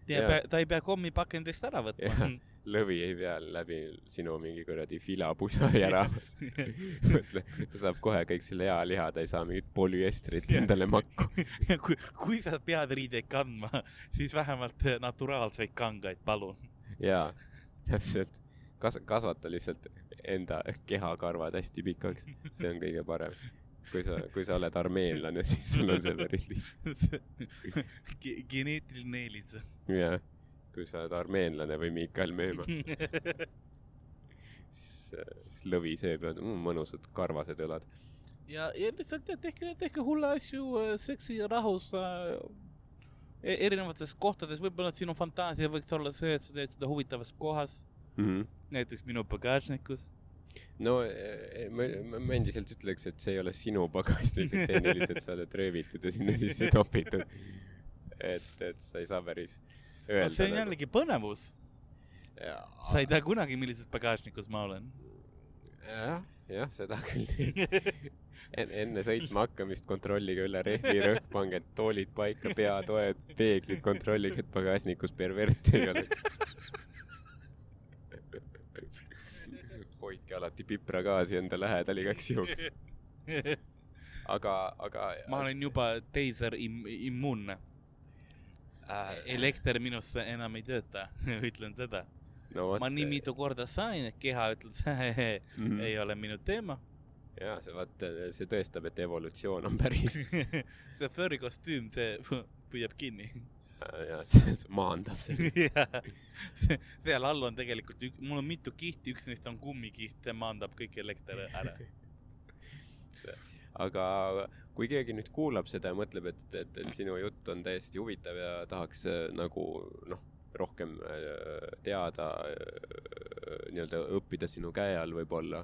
ta ei pea, pea kommipakendist ära võtma lõvi ei pea läbi sinu mingi kuradi filapusa ära. mõtle, ta saab kohe kõik selle hea liha, ta ei saa mingit polüestrit endale makku. kui, kui sa pead riideid kandma, siis vähemalt naturaalseid kangaid, palun. jaa, täpselt. kas-, kasvata lihtsalt enda kehakarvad hästi pikaks, see on kõige parem. kui sa, kui sa oled armeenlane, siis sul on see päris lihtne. Ge- geneetiline eelis. jah, kui sa oled armeenlane või Miikael Meemaa, siis, siis lõvi sööb ja mm, mõnusad karvased õlad. ja, ja lihtsalt jah, tehke, tehke hulle asju äh, seksi ja rahus äh, e- erinevates kohtades, võib-olla sinu fantaasia võiks olla see, et sa teed seda huvitavas kohas, mm. -hmm. näiteks minu pagasnikus. no eh, ma, ma ma endiselt ütleks, et see ei ole sinu pagasnik, et tehniliselt sa oled röövitud ja sinna sisse topitud. et, et sa ei saa päris no öelda. see on jällegi põnevus, sa ei tea. kunagi, millises pagasnikus ma olen. jah, jah, seda küll. enne sõitma hakkamist kontrollige üle rehvi rõhk, pange toolid paika, peatoed, peeglid, kontrollige, et pagasnikus perverti ei oleks. Hoidke alati pipragaasi enda lähedal igaks juhuks. aga, aga. ma olen juba teiser im-, immuunne. äh,. elekter minusse enam ei tööta, ütlen seda. no ma nii mitu korda sain, et keha ütles, Mhm. ei ole minu teema. jaa, see vaata, see tõestab, et evolutsioon on päris see furry kostüüm, see püüab kinni. Ja see see maandab selle. seal all on tegelikult, mul on mitu kihti, üks neist on kummikiht, see maandab kõik elekter ära. aga kui keegi nüüd kuulab seda ja mõtleb, et, et, et sinu jutt on täiesti huvitav ja tahaks äh, nagu noh, rohkem äh, teada, nii-öelda õppida sinu käe all võib-olla,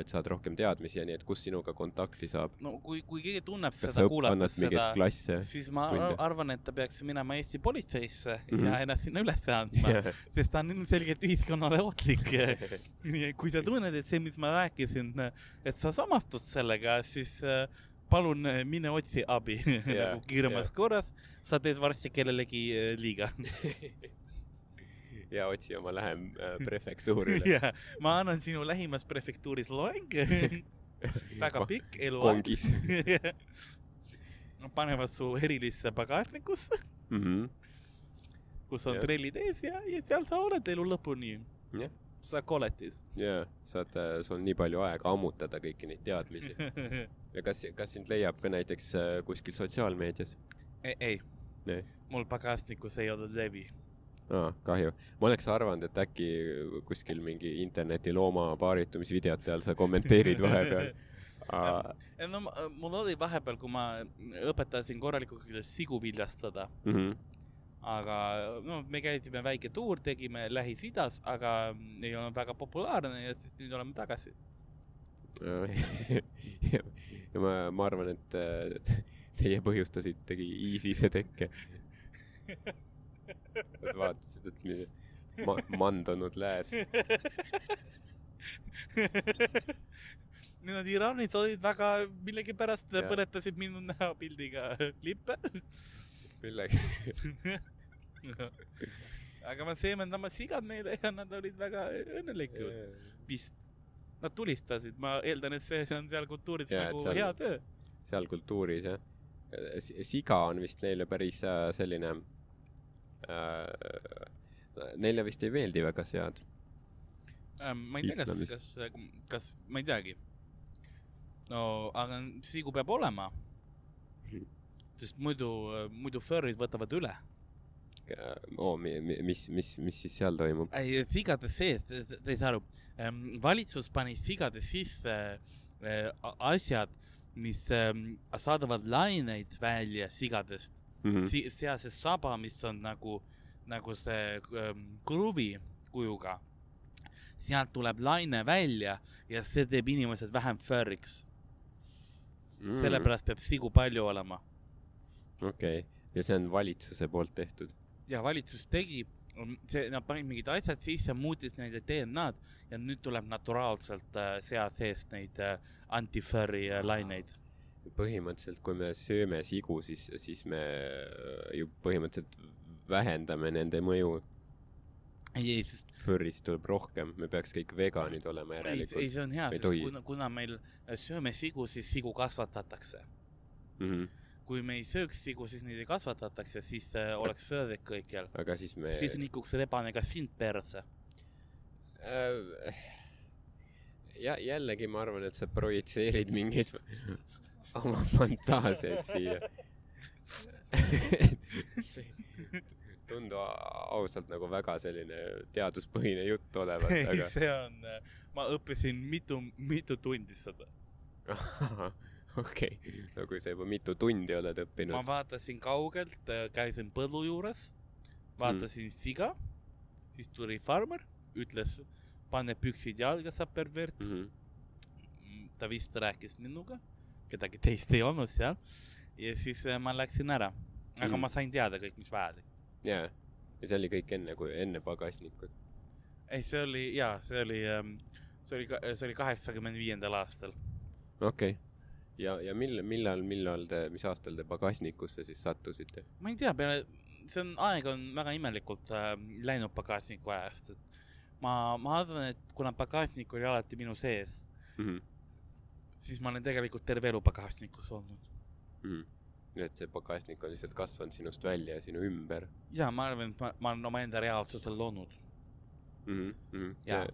et saad rohkem teadmisi ja nii, et kus sinuga kontakti saab? no kui, kui keegi tunneb kas seda, kuulates seda, siis ma tunde? arvan, et ta peaks minema Eesti politseisse mm Mhm. -hmm. ja ennast sinna üles andma, sest ta on ilmselgelt ühiskonnale ohtlik. kui sa tunned, et see, mis ma rääkisin, et sa samastud sellega, siis äh, palun äh, mine otsi abi Jaa, nagu kiiremas jaa. korras. sa teed varsti kellelegi äh, liiga. Ja otsi oma lähem äh, prefektuuri üles. ja ma annan sinu lähimas prefektuuris loeng. väga pikk eluaeg. kongis. panevad su erilisse pagasnikusse, Mhm. kus on Jah. trellid ees ja, ja seal sa oled elu lõpuni. jah, sa koletis. ja saad, sul on nii palju aega ammutada kõiki neid teadmisi. ja kas, kas sind leiab ka näiteks äh, kuskil sotsiaalmeedias? ei, ei, ei, mul pagasnikus ei ole levi. aa, kahju. ma oleks arvanud, et äkki kuskil mingi interneti looma paaritumisvideote all sa kommenteerid vahepeal. no mul oli vahepeal, kui ma õpetasin korralikult, kuidas sigu viljastada, Mhm. aga no me käisime väike tuur, tegime Lähis-Idas, aga ei olnud väga populaarne ja siis nüüd oleme tagasi. ja ja ma, ma arvan, et teie põhjustasitegi ISISe tekke. Nad vaatasid, et mi- ma, mandunud lääs. Need Iraanis olid väga, millegipärast Jah. põletasid minu näopildiga lippe. millega? aga ma seemendamas sigad neile ja nad olid väga õnnelikud vist. Nad tulistasid, ma eeldan, et see, see on seal kultuuris et nagu seal- hea töö. seal kultuuris jah. siga on vist neile päris äh, selline. Neile vist ei meeldi väga sead. Ähm, ma ei tea, kas kas, kas, ma ei teagi. no aga sigu peab olema. Sest muidu, muidu furry'd võtavad üle. oo, mis, mis, mis siis seal toimub? ei, sigade sees, te ei saa aru. valitsus pani sigade sisse äh, asjad, mis ähm, saadavad laineid välja sigadest Mhm. si-, sealses saba, mis on nagu, nagu see ähm, kruvi kujuga. sealt tuleb laine välja ja see teeb inimesed vähem furry'ks, Mm. sellepärast peab sigu palju olema. okei okay., ja see on valitsuse poolt tehtud. ja valitsus tegi, see, nad panid mingid asjad sisse, muutis nende DNA-d ja nüüd tuleb naturaalselt äh, sea seest neid äh, anti-furry äh, laineid. põhimõtteliselt, kui me sööme sigu, siis, siis me ju põhimõtteliselt vähendame nende mõju. ei, sest Furry'st tuleb rohkem, me peaks kõik veganid olema ei, ei, järelikult see on hea, sest tohi. kuna, kuna meil sööme sigu, siis sigu kasvatatakse. mm. -hmm. kui me ei sööks sigu, siis neid ei kasvatataks ja siis äh, oleks furry'd kõikjal. aga siis me siis nikuks rebane ka sind perse. äh, ja jällegi ma arvan, et sa projitseerid mingeid oma fantaasiaid siia. see ei tundu a- ausalt nagu väga selline teaduspõhine jutt olevat, ei, aga see on, ma õppisin mitu, mitu tundi seda. okei, no kui sa juba mitu tundi oled ma õppinud. vaatasin kaugelt, käisin põllu juures, vaatasin mm. siga, siis tuli farmer, ütles, pane püksid jalga, sa pervert. Mhm. ta vist rääkis minuga, kedagi teist ei olnud seal ja siis äh, ma läksin ära. aga mm. ma sain teada kõik, mis vajalik. jaa, ja see oli kõik enne, kui enne pagasnikut. ei, see oli jaa, see oli, see oli, see oli kaheksakümmend viiendal aastal. okei okay.. ja, ja mil-, millal, millal te, mis aastal te pagasnikusse siis sattusite ma ei tea, peale, see on, aeg on väga imelikult äh, läinud pagasniku ajast, et ma, ma arvan, et kuna pagasnik oli alati minu sees, mm? -hmm. Siis ma olen tegelikult terve elu pagasnikus olnud. Mm nii et see pagasnik on lihtsalt kasvanud sinust välja ja sinu ümber ja ma arvan, et ma, ma olen omaenda reaalsusel loonud. mm. -hmm. See,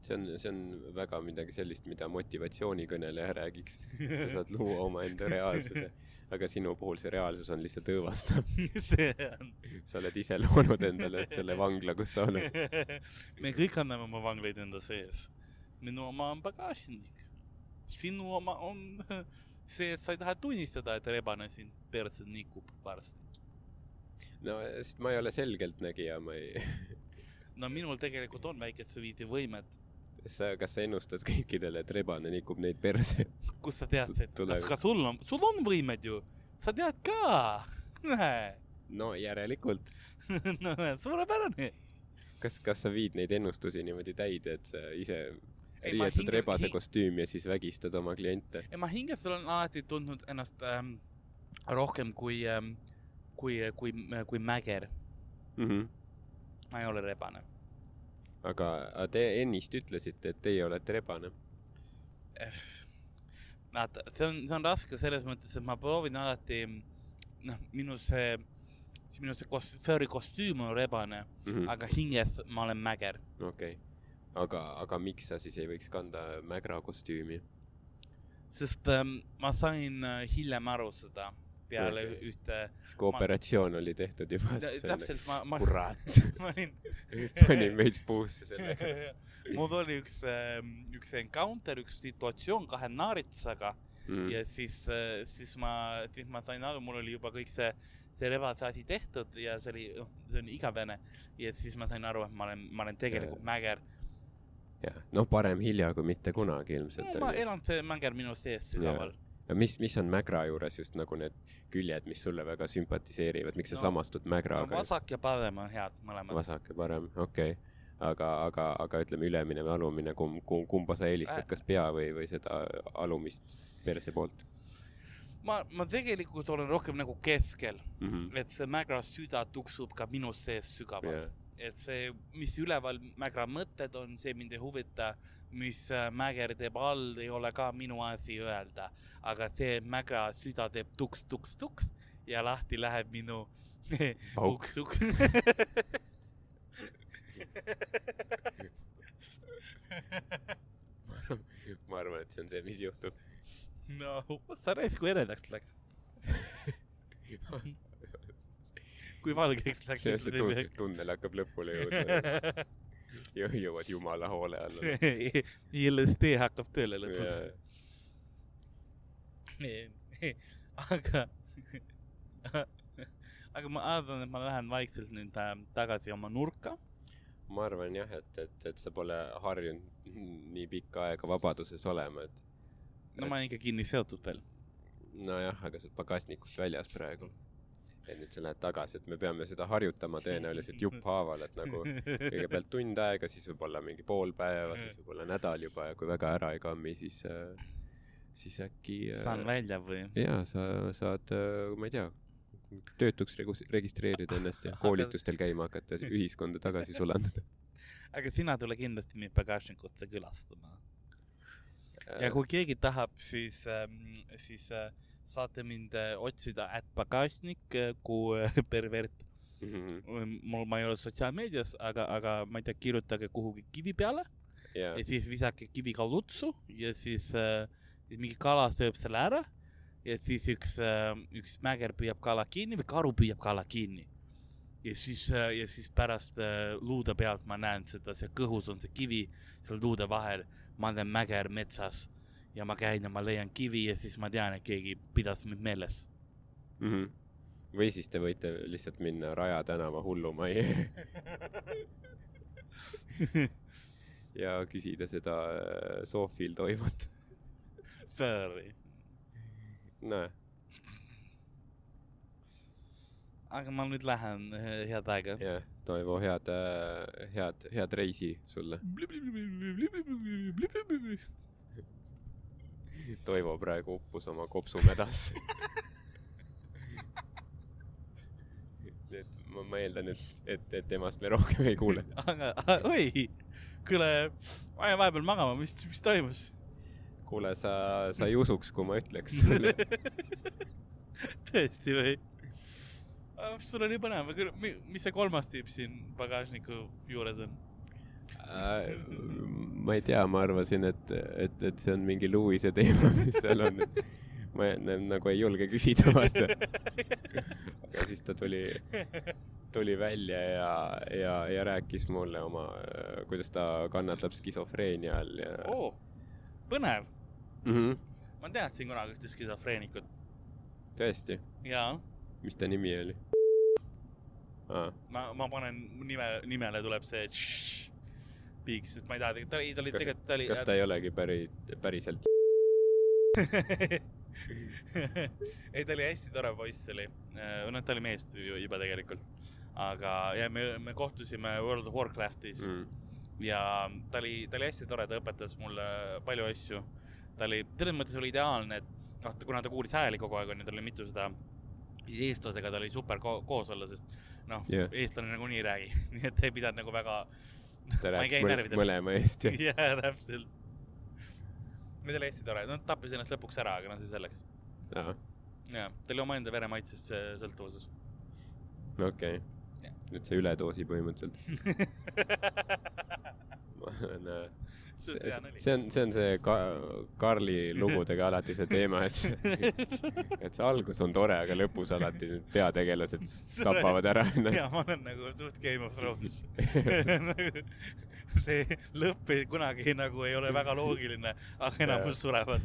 see on, see on väga midagi sellist, mida motivatsioonikõneleja räägiks. sa saad luua omaenda reaalsuse, aga sinu puhul see reaalsus on lihtsalt õõvastav. see on. sa oled ise loonud endale selle vangla, kus sa oled. me kõik anname oma vanglaid enda sees. minu oma on pagasnik. Sinu oma on see, sa ei taha tunnistada, et rebane sind perse nikub varsti. no sest ma ei ole selgeltnägija, ma ei, no minul tegelikult on väikest viidi võimet. sa, kas sa ennustad kõikidele, et rebane nikub neid perse? kust sa tead, et kas ka sul on, sul on võimed ju, sa tead ka. no järelikult. no suurepärane. kas, kas sa viid neid ennustusi niimoodi täide, et sa ise riietud hinge- rebase kostüümi ja siis vägistad oma kliente? ja ma hinges olen alati tundnud ennast ähm, rohkem kui ähm,, kui, kui, kui mäger. Mm -hmm. ma ei ole rebane. aga, te ennist ütlesite, et teie olete rebane. vaata, see on, see on raske selles mõttes, et ma proovin alati, noh, minu see, minu see kos-, furry kostüüm on rebane, Mhm. aga hinges ma olen mäger. okei, aga, aga miks sa siis ei võiks kanda mägra kostüümi? sest ähm, ma sain äh, hiljem aru seda peale Okei. ühte, siis kui operatsioon oli tehtud juba, täpselt ma, ma, kurat, ma olin panin veits puusse sellega. mul oli üks, üks encounter, üks situatsioon kahe naaritsaga Mm. ja siis, siis ma, siis ma sain aru, mul oli juba kõik see, see rebase asi tehtud ja see oli, noh, see on igavene. ja siis ma sain aru, et ma olen, ma olen tegelikult Jaa. mäger. jah, noh, parem hilja kui mitte kunagi ilmselt no ma elan see mäger minu sees sügaval. ja mis, mis on mägra juures just nagu need küljed, mis sulle väga sümpatiseerivad, miks sa No, samastud mägraga? vasak ja parem on head mõlemad. vasak ja parem, okei okay.. aga, aga, aga ütleme, ülemine või alumine, kumb, kumb, kumba sa eelistad Äh., kas pea või, või seda alumist perse poolt ma, ma tegelikult olen rohkem nagu keskel, mm? -hmm. et see mägra süda tuksub ka minu sees sügaval Yeah. Et see, mis üleval mägra mõtted on, see mind ei huvita, mis äh, mäger teeb all, ei ole ka minu asi öelda. aga see mägra süda teeb tuks, tuks, tuks ja lahti läheb minu Pauk. uks, uks. ma arvan, et see on see, mis juhtub. no, sa kui eredaks läks. kui valgeks läks. see, see tun-, tunnel hakkab lõpule jõudma. jõuad jumala hoole alla. ILSD hakkab tööle lõpuks. aga, aga ma arvan, et ma lähen vaikselt nüüd äh, tagasi oma nurka. ma arvan jah, et, et, et sa pole harjunud nii pikka aega vabaduses olema, et no ma olen ikka kinni seotud veel. nojah, aga sa oled pagasnikust väljas praegu. Et nüüd sa lähed tagasi, et me peame seda harjutama tõenäoliselt jupphaaval, et nagu kõigepealt tund aega, siis võib-olla mingi pool päeva, siis võib-olla nädal juba ja kui väga ära ei kammi, siis, siis äkki saan välja või? jaa, sa saad, ma ei tea, töötuks registreerida ennast ja koolitustel käima hakata, ühiskonda tagasi sulanduda. aga sina tule kindlasti mind Pagašnikusse külastama. ja kui keegi tahab, siis ähm,, siis äh, saate mind äh, otsida at Pagašnik äh, kui äh, pervert. Mhm. mul, ma ei ole sotsiaalmeedias, aga, aga ma ei tea, kirjutage kuhugi kivi peale jaa ja, siis visake kiviga lutsu ja siis äh, mingi kala sööb selle ära ja siis üks äh,, üks mäger püüab kala kinni või karu püüab kala kinni. ja siis äh,, ja siis pärast äh, luude pealt ma näen seda, see kõhus on see kivi seal luude vahel, ma olen mäger metsas ja ma käin ja ma leian kivi ja siis ma tean, et keegi pidas mind meeles. mm. -hmm. või siis te võite lihtsalt minna Raja tänava hullumajja ja küsida seda äh, Sofil toimut. Sorry. näe, aga ma nüüd lähen, head aega. jah, Toivo, head, head, head reisi sulle. Toivo praegu uppus oma kopsumädasse. nii et ma, ma eeldan, et, et, et temast me rohkem ei kuule. aga, oi, kuule, ma jäin vahepeal magama, mis, mis toimus? kuule, sa, sa ei usuks, kui ma ütleks sulle. tõesti või? sul oli põnev, mis see kolmas tüüp siin pagasniku juures on? Äh, ma ei tea, ma arvasin, et, et, et see on mingi Louis'e teema, mis seal on. ma nagu ei julge küsida, vaata. aga siis ta tuli, tuli välja ja, ja, ja rääkis mulle oma, kuidas ta kannatab skisofreenia all ja oo, põnev. mm. -hmm. ma teadsin kunagi ühte skisofreenikut. tõesti, jaa, mis ta nimi oli ah,? ma, ma panen nime, nimele tuleb see tšš, piik, sest ma ei taha, ta oli, ta oli tegelikult, ta oli. kas ta ei olegi päri, päriselt? ei, ta oli hästi tore poiss oli, noh, ta oli mees ju- juba tegelikult, aga ja me, me kohtusime World of Warcraftis mm. Ja ta oli, ta oli hästi tore, ta õpetas mulle palju asju. ta oli, selles mõttes oli ideaalne, et noh, kuna ta kuulis hääli kogu aeg, onju, tal oli mitu seda, siis eestlasega ta oli super ko koos olla, sest noh yeah., eestlane nagunii ei räägi, nii et ei pidanud nagu väga. Ta rääkis mõlema eest ja jaa, täpselt. see oli hästi tore, no ta tappis ennast lõpuks ära, aga noh, see selleks. jaa, ta oli omaenda veremaitsest sõltuvuses. okei Jah. okay., et see üledoosi põhimõtteliselt. ma olen äh, See on see on, see ka-, Karli lugudega alati see teema, et see, et see algus on tore, aga lõpus alati need peategelased tapavad ära ennast. ma olen nagu suht Game of Thrones. see lõpp ei- kunagi nagu ei ole väga loogiline, aga enamus surevad.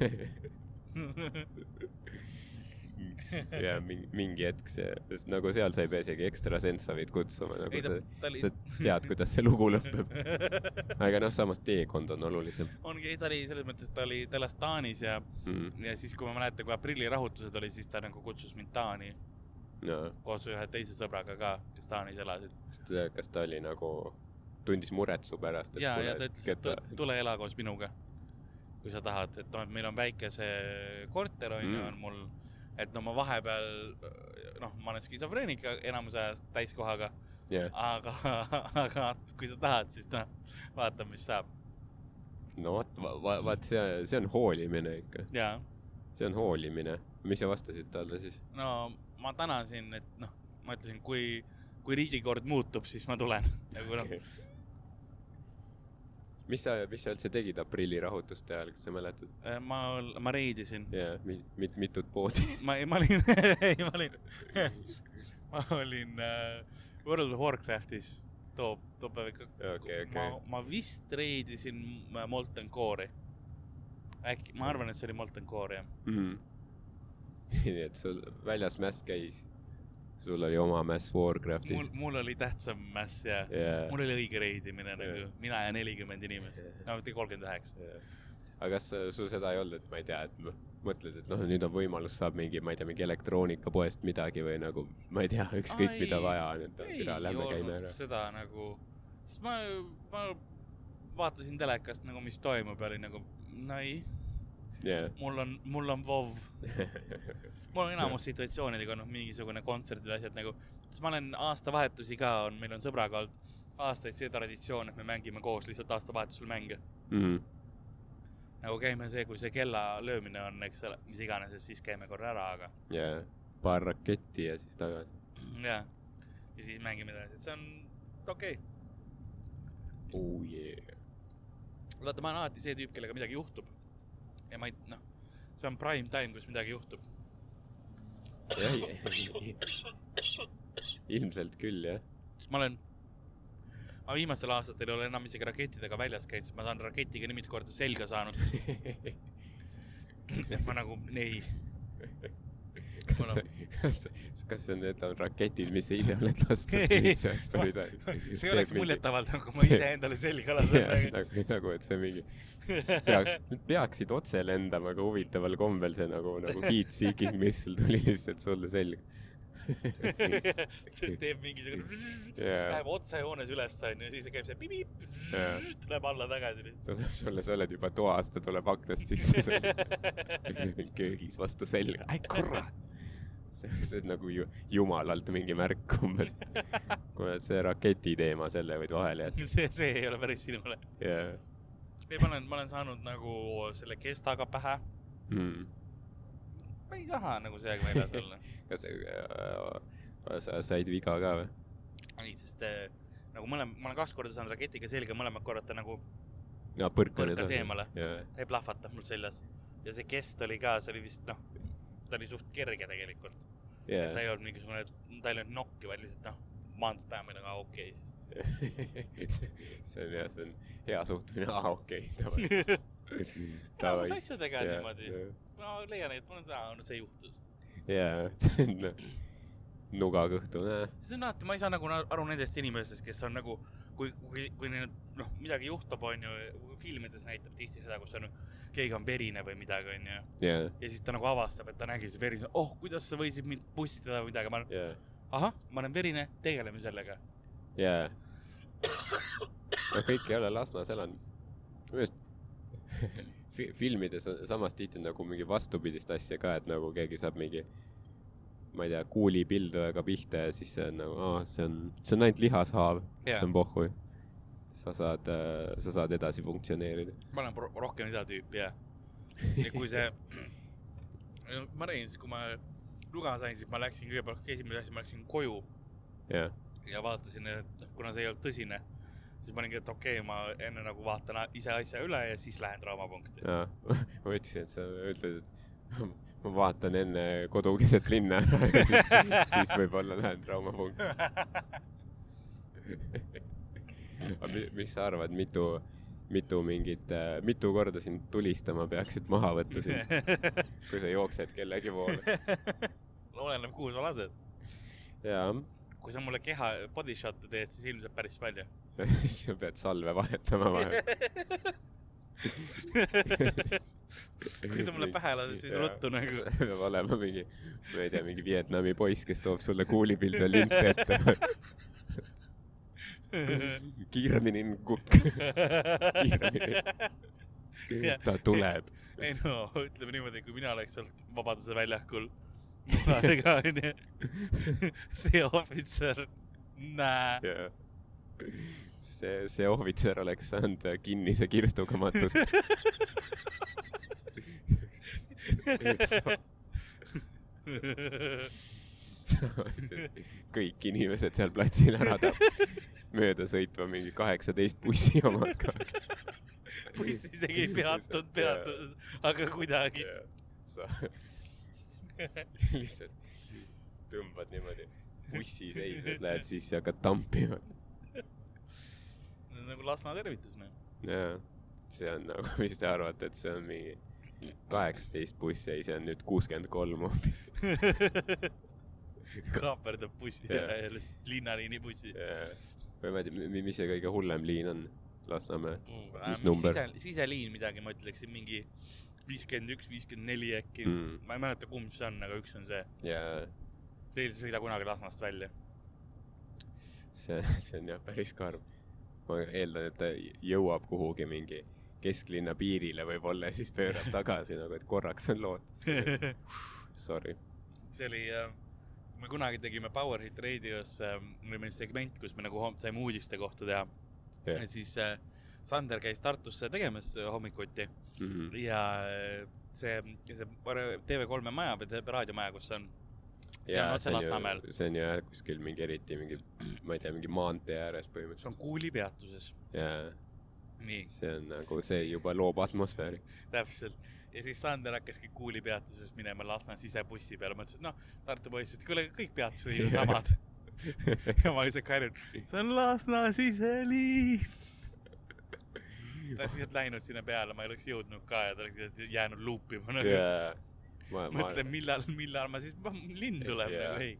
ja mingi, mingi hetk see, sest nagu seal sa ei pea isegi ekstrasensavit kutsuma, nagu ei ta sa, ta oli sa. tead, kuidas see lugu lõpeb. aga noh, samas teekond on olulisem ongi, ta oli selles mõttes, et ta oli, ta elas Taanis ja, mm.. ja siis, kui ma mäletan, kui aprillirahutused oli, siis ta nagu kutsus mind Taani no koos ühe teise sõbraga ka, kes Taanis elasid. kas ta, oli nagu, tundis muret su pärast, et ja, ja ta ütles, et keda- tu- tule ela koos minuga, kui sa tahad, et noh, et meil on väike see korter on ju, Mm. on mul, et no ma vahepeal noh, ma olen skisofreenik enamus ajast täiskohaga, jah, aga, aga kui sa tahad, siis noh, vaatame, mis saab no vot, vaat see, see on hoolimine ikka, ja see on hoolimine. mis sa vastasid talle siis? no ma tänasin, et noh, ma ütlesin, kui, kui riigikord muutub, siis ma tulen. nagu noh, mis sa, mis sa üldse tegid aprillirahutuste ajal, kas sa mäletad? ma, ma reidisin, jaa, mi-, mit-, mitut poodi? ma, ma olin, ei ma olin ma olin äh, World of Warcraftis too, too päev ikka Okei, okei. ma, ma vist reidisin äh, Molten Core'i. äkki, ma arvan, et see oli Molten Core jah. Mhm. nii et sul väljas mäss käis, sul oli oma mäss Warcraftis mul, mul oli tähtsam mäss ja yeah. mul oli õige reidimine nagu Jah. mina ja nelikümmend inimest Jah., no mitte kolmkümmend üheksa. aga kas sul seda ei olnud, et ma ei tea, et mõtled, et noh, nüüd on võimalus, saab mingi, ma ei tea, mingi elektroonikapoest midagi või nagu, ma ei tea, ükskõik Ai, mida vaja on, et türa, lähme käime ära. seda nagu, sest ma, ma vaatasin telekast nagu, mis toimub ja oli nagu, no ei, jah. mul on, mul on WoW. mul on enamus situatsioonidega olnud mingisugune kontsert või asjad nagu, sest ma olen aastavahetusi ka on, meil on sõbraga olnud aastaid see traditsioon, et me mängime koos lihtsalt aastavahetusel mänge. Mhm. nagu käime see, kui see kella löömine on, eks ole, mis iganes, et siis käime korra ära, aga jah, paar raketti ja siis tagasi. jah. ja siis mängime edasi, et see on okei okay.. oh yeah. vaata, ma olen alati see tüüp, kellega midagi juhtub. Ja ma ei, noh, see on prime time, kus midagi juhtub. ilmselt küll jah. ma olen, ma viimastel aastatel ei ole enam isegi rakettidega väljas käinud, sest ma saan raketiga nii mitu korda selga saanud. ja ma nagu ei. Kas see, kas, kas see on, need on raketid, mis sa ise oled lasknud? see oleks päris see oleks muljetavaldav, kui ma ise endale selga lasen. nagu, nagu, et see mingi peaks, peaksid otse lendama, aga huvitaval kombel see nagu, nagu heat seeking missile tuli lihtsalt sulle selga. teeb mingisugune, Jaa. läheb otsejoones üles onju, siis käib see pipip Jaa., tuleb alla tagasi. tuleb sulle, sa oled juba toas, ta tuleb aknast sisse sulle köögis vastu selga. ai kurat. see on nagu ju jumalalt mingi märk umbes. kuule, see raketi teema, selle võid vahele jätta. see, see ei ole päris sinule. jaa. ei, ma olen, ma olen saanud nagu selle kestaga pähe. Hmm. ma ei taha nagu sellega väljas olla. kas äh, sa said viga ka või? ei, sest äh, nagu mõlem-, ma olen kaks korda saanud raketiga selga, mõlemad korrad ta nagu, põrkad Põrkas eemale. jaa, ta ei plahvata mul seljas. ja see kest oli ka, see oli vist noh, ta oli suht kerge tegelikult. ta jaa. ei olnud mingisugune, ta ei olnud nokki, vaid lihtsalt noh, maandus meil aga okei siis. see on jah, see on hea suhtumine, aa okei, davai. enamus asjadega on niimoodi. ma leian, et mul on seda, no see juhtus. jaa, see on noh, nuga kõhtu, näe. see on alati, ma ei saa nagu na- aru nendest inimestest, kes on nagu, kui, kui, kui neil noh, midagi juhtub, onju, filmides näitab tihti seda, kus on, keegi on verine või midagi, onju. jaa, ja siis ta nagu avastab, et ta nägi seda verine, oh, kuidas sa võisid mind pussitada või midagi, ma olen, jaa, ahah, ma olen verine, tegeleme sellega. jaa. no kõik ei ole Lasnas elanud. minu arust fi- filmides on samas tihti nagu mingi vastupidist asja ka, et nagu keegi saab mingi ma ei tea, kuulipildujaga pihta ja siis see on nagu, aa, see on, see on ainult lihashaav, Jaa. see on pohhui. Sa saad, sa saad edasi funktsioneerida. ma olen ro- rohkem seda tüüpi jah. ja kui see, ma räägin siis, kui ma luga sain, siis ma läksin kõigepealt, esimese asja ma läksin koju jah, ja vaatasin, et noh, kuna see ei olnud tõsine, siis ma olingi, et okei okay,, ma enne nagu vaatan ise asja üle ja siis lähen draamapunkti. ma ütlesin, et sa ütled, et ma vaatan enne kodu keset linna ära ja siis, siis võib-olla lähen traumapunkti. Mis sa arvad, mitu, mitu mingit, mitu korda sind tulistama peaksid maha võtta sind, kui sa jooksed kellegi poole? oleneb, kuhu sa lased. jaa, kui sa mulle keha body shot'e teed, siis ilmselt päris palju. siis sa pead salve vahetama vahel. kui sa mulle pähe lased, siis ruttu nagu. peab olema mingi, ma ei tea, mingi Vietnami poiss, kes toob sulle kuulipildu ja linte ette. kiiremini, kukk. kiiremini. ta tuleb. ei no ütleme niimoodi, kui mina oleks sealt Vabaduse väljakul, ka onju, see ohvitser, näe. see, see ohvitser oleks saanud kinnise kirstuga matuse. kõik inimesed seal platsil ära tappa, mööda sõitva mingi kaheksateist bussi omad ka. buss isegi ei peatunud, peatunud, aga kuidagi. sa lihtsalt tõmbad niimoodi bussi seismes, lähed sisse hakkad tampima. nagu Lasna tervitus, noh. jaa, see on nagu, mis te arvate, et see on mingi kaheksateist bussi, ei, see on nüüd kuuskümmend kolm hoopis. kaaperdab bussi ära ja lihtsalt linnaliini bussi. Või ma ei tea, mis see kõige hullem liin on Lasnamäe? Mis Mis number? sise, siseliin midagi, ma ütleksin mingi viiskümmend üks, viiskümmend neli äkki Mm. mm.. ma ei mäleta, kumb see on, aga üks on see. ja see ei sõida kunagi Lasnast välja. see, see on jah päris karm. ma eeldan, et ta jõuab kuhugi mingi kesklinna piirile võib-olla ja siis pöörab tagasi nagu, et korraks on lootust. Sorry. see oli, me kunagi tegime Power Hit Radios, oli meil segment, kus me nagu saime uudiste kohta teha. ja siis äh, Sander käis Tartusse tegemas hommikuti Mhm. ja äh, see, see TV3-e maja või raadiomaja, kus see on, see on otse Lasnamäel. see on jah kuskil mingi eriti mingi, ma ei tea, mingi maantee ääres see põhimõtteliselt. on Kuuli peatuses. jaa, see on nagu, see juba loob atmosfääri. täpselt. Ja siis Sander hakkaski Kuuli peatuses minema Lasna sisebussi peale, mõtlesin, et noh, Tartu poiss, et kuule, kõik peatused on ju samad. ja ma lihtsalt karjun, see on Lasna siseliin. ta oleks lihtsalt läinud sinna peale, ma ei oleks jõudnud ka ja ta oleks lihtsalt jäänud luupima ma, ma, mõtlen, millal, millal ma siis, linn tuleb Jaa. nagu, ei.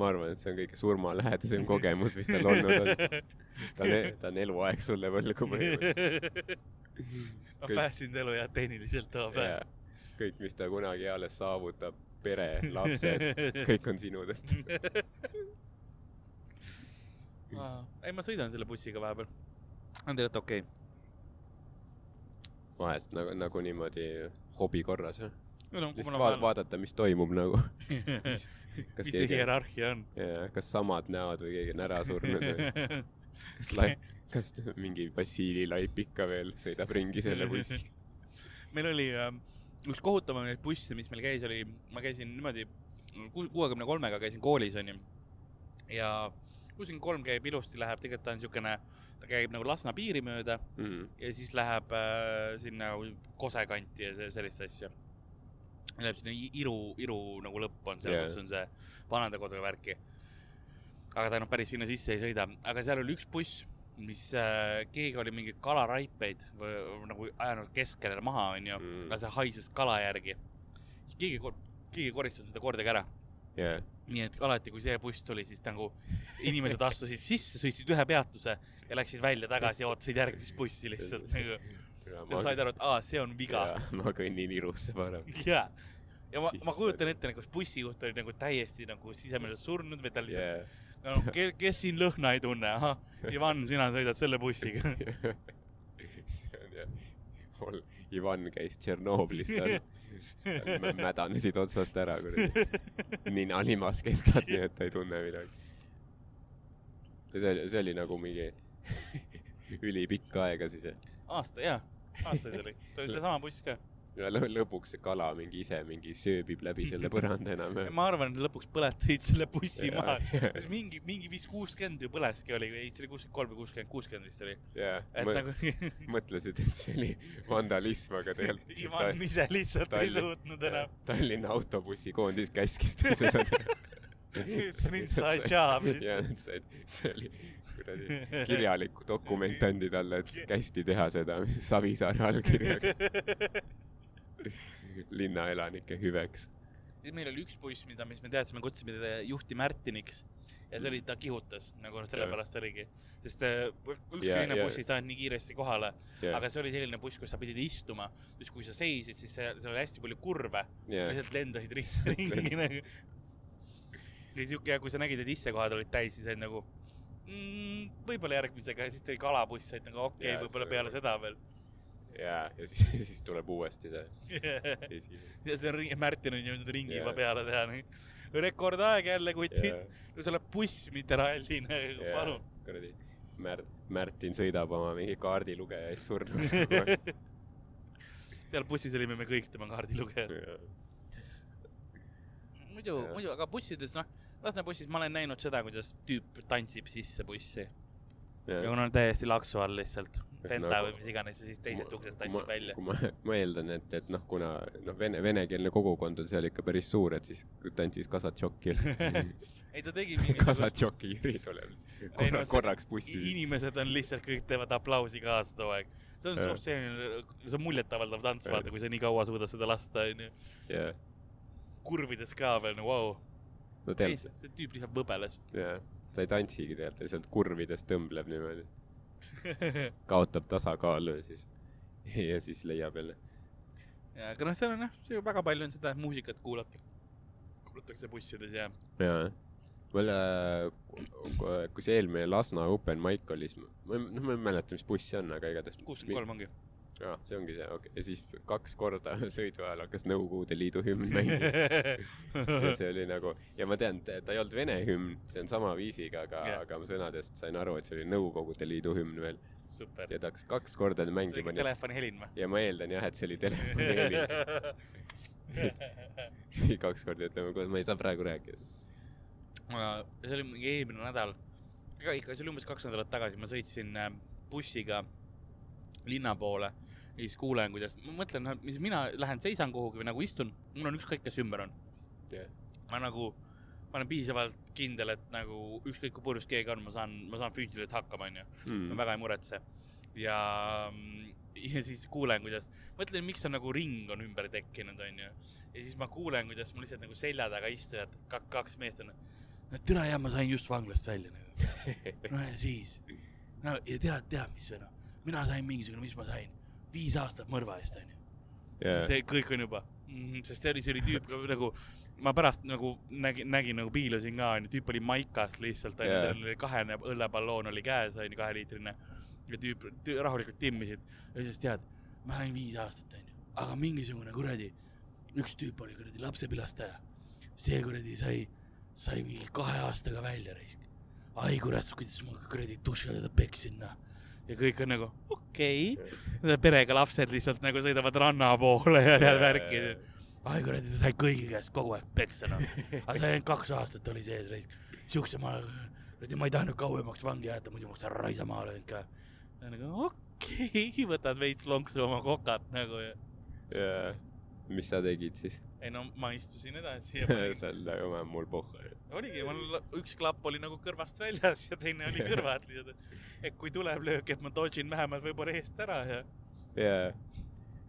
ma arvan, et see on kõige surmalähedasem kogemus, mis tal olnud on. ta on, ta on eluaeg sulle võlgu põhimõtteliselt. Ma Kõik- päästsin elu jah, tehniliselt too päev jaa, kõik, mis ta kunagi alles saavutab, pere, lapsed, kõik on sinu tõttu. ei, ma sõidan selle bussiga vahepeal. on tegelikult okei vahest nagu, nagu niimoodi hobi korras, jah. okay.. no kui lihtsalt mul va on vaadata, mis toimub nagu. kas mis see hierarhia on. kas samad näod või keegi on ära surnud või kas lai-, kas mingi Vassili Laip ikka veel sõidab ringi selle bussiga? meil oli äh, üks kohutavamaid busse, mis meil käis, oli, ma käisin niimoodi kuuekümne kolmega käisin koolis onju. ja kuuskümmend kolm käib ilusti, läheb, tegelikult ta on siukene, ta käib nagu Lasna piiri mööda Mm. ja siis läheb äh, sinna Kose kanti ja sellist asja. Läheb sinna Iru, Iru nagu lõpp on seal yeah., kus on see vanadekodu värki. Aga ta noh, päris sinna sisse ei sõida, aga seal oli üks buss, mis äh,, keegi oli mingeid kalaraipeid või, või nagu ajanud keskele maha, onju Mm. aga see haises kala järgi. keegi, keegi koristas seda kordagi ära. jah, nii et alati, kui see buss tuli, siis nagu inimesed astusid sisse, sõitsid ühe peatuse ja läksid välja tagasi ja ootasid järgmist bussi lihtsalt nagu. ja said aru, et aa, see on viga. ma kõnnin Irusse parem. jaa. ja ma, ma kujutan ette, nagu kas bussijuht oli nagu täiesti nagu sisemiselt surnud või ta lihtsalt jah, no,, kes, kes siin lõhna ei tunne, ahah, Ivan, sina sõidad selle bussiga. see on jah, mul Ivan käis Tšernobõlis, tal mädanesid otsast ära, kuradi. nina limas kestad, nii et ta ei tunne midagi. ja see oli, see oli nagu mingi ülipikka aega siis jah. aasta, jaa, aastaid oli, ta oli seesama buss ka. Ja lõ- lõpuks see kala mingi ise mingi sööbib läbi selle põranda enam ja. ma arvan, et lõpuks põletasid selle bussi Jaa. maha. mingi, mingi vist kuuskümmend ju põleski oli, ei, see oli kuuskümmend kolm või kuuskümmend, kuuskümmend vist oli. et nagu mõtlesid, et see oli vandalism, aga tegelikult Ivan ise lihtsalt ei Tallinn- suutnud enam. Tallinna autobussikoondis käskis tal seda teha. Inside job ja lihtsalt. nad said, see oli kuradi kirjalik dokument andi talle, et kästi teha seda Savisaare allkirjaga linnaelanike hüveks. siis meil oli üks buss, mida, mis me teadsime, kutsusime teda juhti Märtiniks. Ja see oli, ta kihutas nagu sellepärast oligi, sest äh, ükski Ja- teine ja- buss ei saanud nii kiiresti kohale, ja, aga see oli selline buss, kus sa pidid istuma, siis kui sa seisid, siis see, seal oli hästi palju kurve. Ja, lihtsalt lendasid ringi, ringi nagu. ja siuke, kui sa nägid, et istekohad olid täis, siis olid nagu mm, võib-olla järgmisega. Ja siis tuli kalabuss, et nagu okei okay,, võib-olla see- peale seda veel. ja, ja siis, siis tuleb uuesti see esimene. ja see on ring-, Märtin on jõudnud ringi Jaa. juba peale teha, nii. rekordaeg jälle, kutid ja, no see läheb buss, mitte ralli, ja palun. kuradi Mär-, Märtin sõidab oma mingi kaardilugejaid surnuks kogu aeg. seal bussis olime me kõik tema kaardilugejad. muidu Jaa., muidu, aga bussides, noh, Lasna bussis ma olen näinud seda, kuidas tüüp tantsib sisse bussi. Ja kuna on täiesti laksu all lihtsalt, penta nagu- või mis iganes ja siis teisest uksest kui tantsib välja. kui ma, ma eeldan, et, et noh, kuna noh, vene, venekeelne kogukond on seal ikka päris suur, et siis tantsis Kasatšokil. ei, ta tegi mingisugust, Kasatšoki Jüri tuleb korra, no no, korraks bussi. inimesed on lihtsalt, kõik teevad aplausi kaasa kogu aeg. see on suht selline, see on muljetavaldav tants, vaata, kui sa nii kaua suudad seda lasta, onju. kurvides ka veel, no vau. no ei, tegelikult, see tüüp lihtsalt võbeles. jah, ta ei tantsigi tegelikult, ta lihtsalt kurvides tõmbleb niimoodi, kaotab tasakaalu ja siis, ja siis leiab jälle. ja, aga noh, seal on jah, see väga palju on seda, muusikat kuulata, kuulatakse bussides ja jaa, mul, kui see eelmine Lasna open mic oli, siis ma, noh, ma ei mäleta, mis buss see on, aga igatahes. kuuskümmend kolm ongi. jaa, see ongi see, okei okay., ja siis kaks korda sõidu ajal hakkas Nõukogude Liidu hümn mängima. ja see oli nagu, ja ma tean, ta ei olnud vene hümn, see on sama viisiga, aga yeah., aga ma sõnadest sain aru, et see oli Nõukogude Liidu hümn veel. ja ta hakkas kaks korda see mängima oli. telefonihelin või? ja ma eeldan jah, et see oli telefoniheli. kaks korda ütleme, kuule, ma ei saa praegu rääkida. see oli mingi eelmine nädal, ega ikka, see oli umbes kaks nädalat tagasi, ma sõitsin äh, bussiga linna poole ja siis kuulen, kuidas, ma mõtlen, noh, mis mina lähen seisan kuhugi või nagu istun, mul on ükskõik, kes ümber on. jah, ma nagu, ma olen piisavalt kindel, et nagu ükskõik kui purjus keegi on, ma saan, ma saan füüsiliselt hakkama, onju. ma Mm. väga ei muretse. ja ja siis kuulen, kuidas, mõtlen, miks on nagu ring on ümber tekkinud, onju. ja siis ma kuulen, kuidas mul lihtsalt nagu selja taga istujad, kaks meest on. no türa hea, ma sain just vanglast välja nagu. no ja siis, no ja tead, tead, mis või noh, mina sain mingisugune, mis ma sain, viis aastat mõrva eest onju. see kõik on juba mm,, sest see oli, see oli tüüp nagu, ma pärast nagu nägin, nägin nagu piilusin ka onju, tüüp oli maikas lihtsalt onju tal oli kahene õlleballoon oli käes onju, kaheliitrine. ja tüüp tüü, rahulikult timmisid ja ütles, tead, ma sain viis aastat onju, aga mingisugune kuradi, üks tüüp oli kuradi lapsepilastaja. see kuradi sai, sai mingi kahe aastaga välja raisk. ai kurat, kuidas ma kuradi duši all teda peksin noh. Ja kõik on nagu okei okay., perega lapsed lihtsalt nagu sõidavad ranna poole ja tead värki. ai kuradi, sa said kõigi käest kogu aeg peksa noh. aga see ainult kaks aastat oli sees raisk. siukse ma, kuradi ma ei tahtnud kauemaks vangi jääda, muidu ma oleks ära raisama löönud ka. nagu okei okay, võtad veits lonksu oma kokat nagu ja. jaa. mis sa tegid siis? Ei no ma istusin edasi ja panin- seal nagu ma, mul pohhu. oligi, mul üks klapp oli nagu kõrvast väljas ja teine oli kõrvad lihtsalt. et kui tuleb löök, et ma dodžin vähemalt võib-olla eest ära ja. jaa.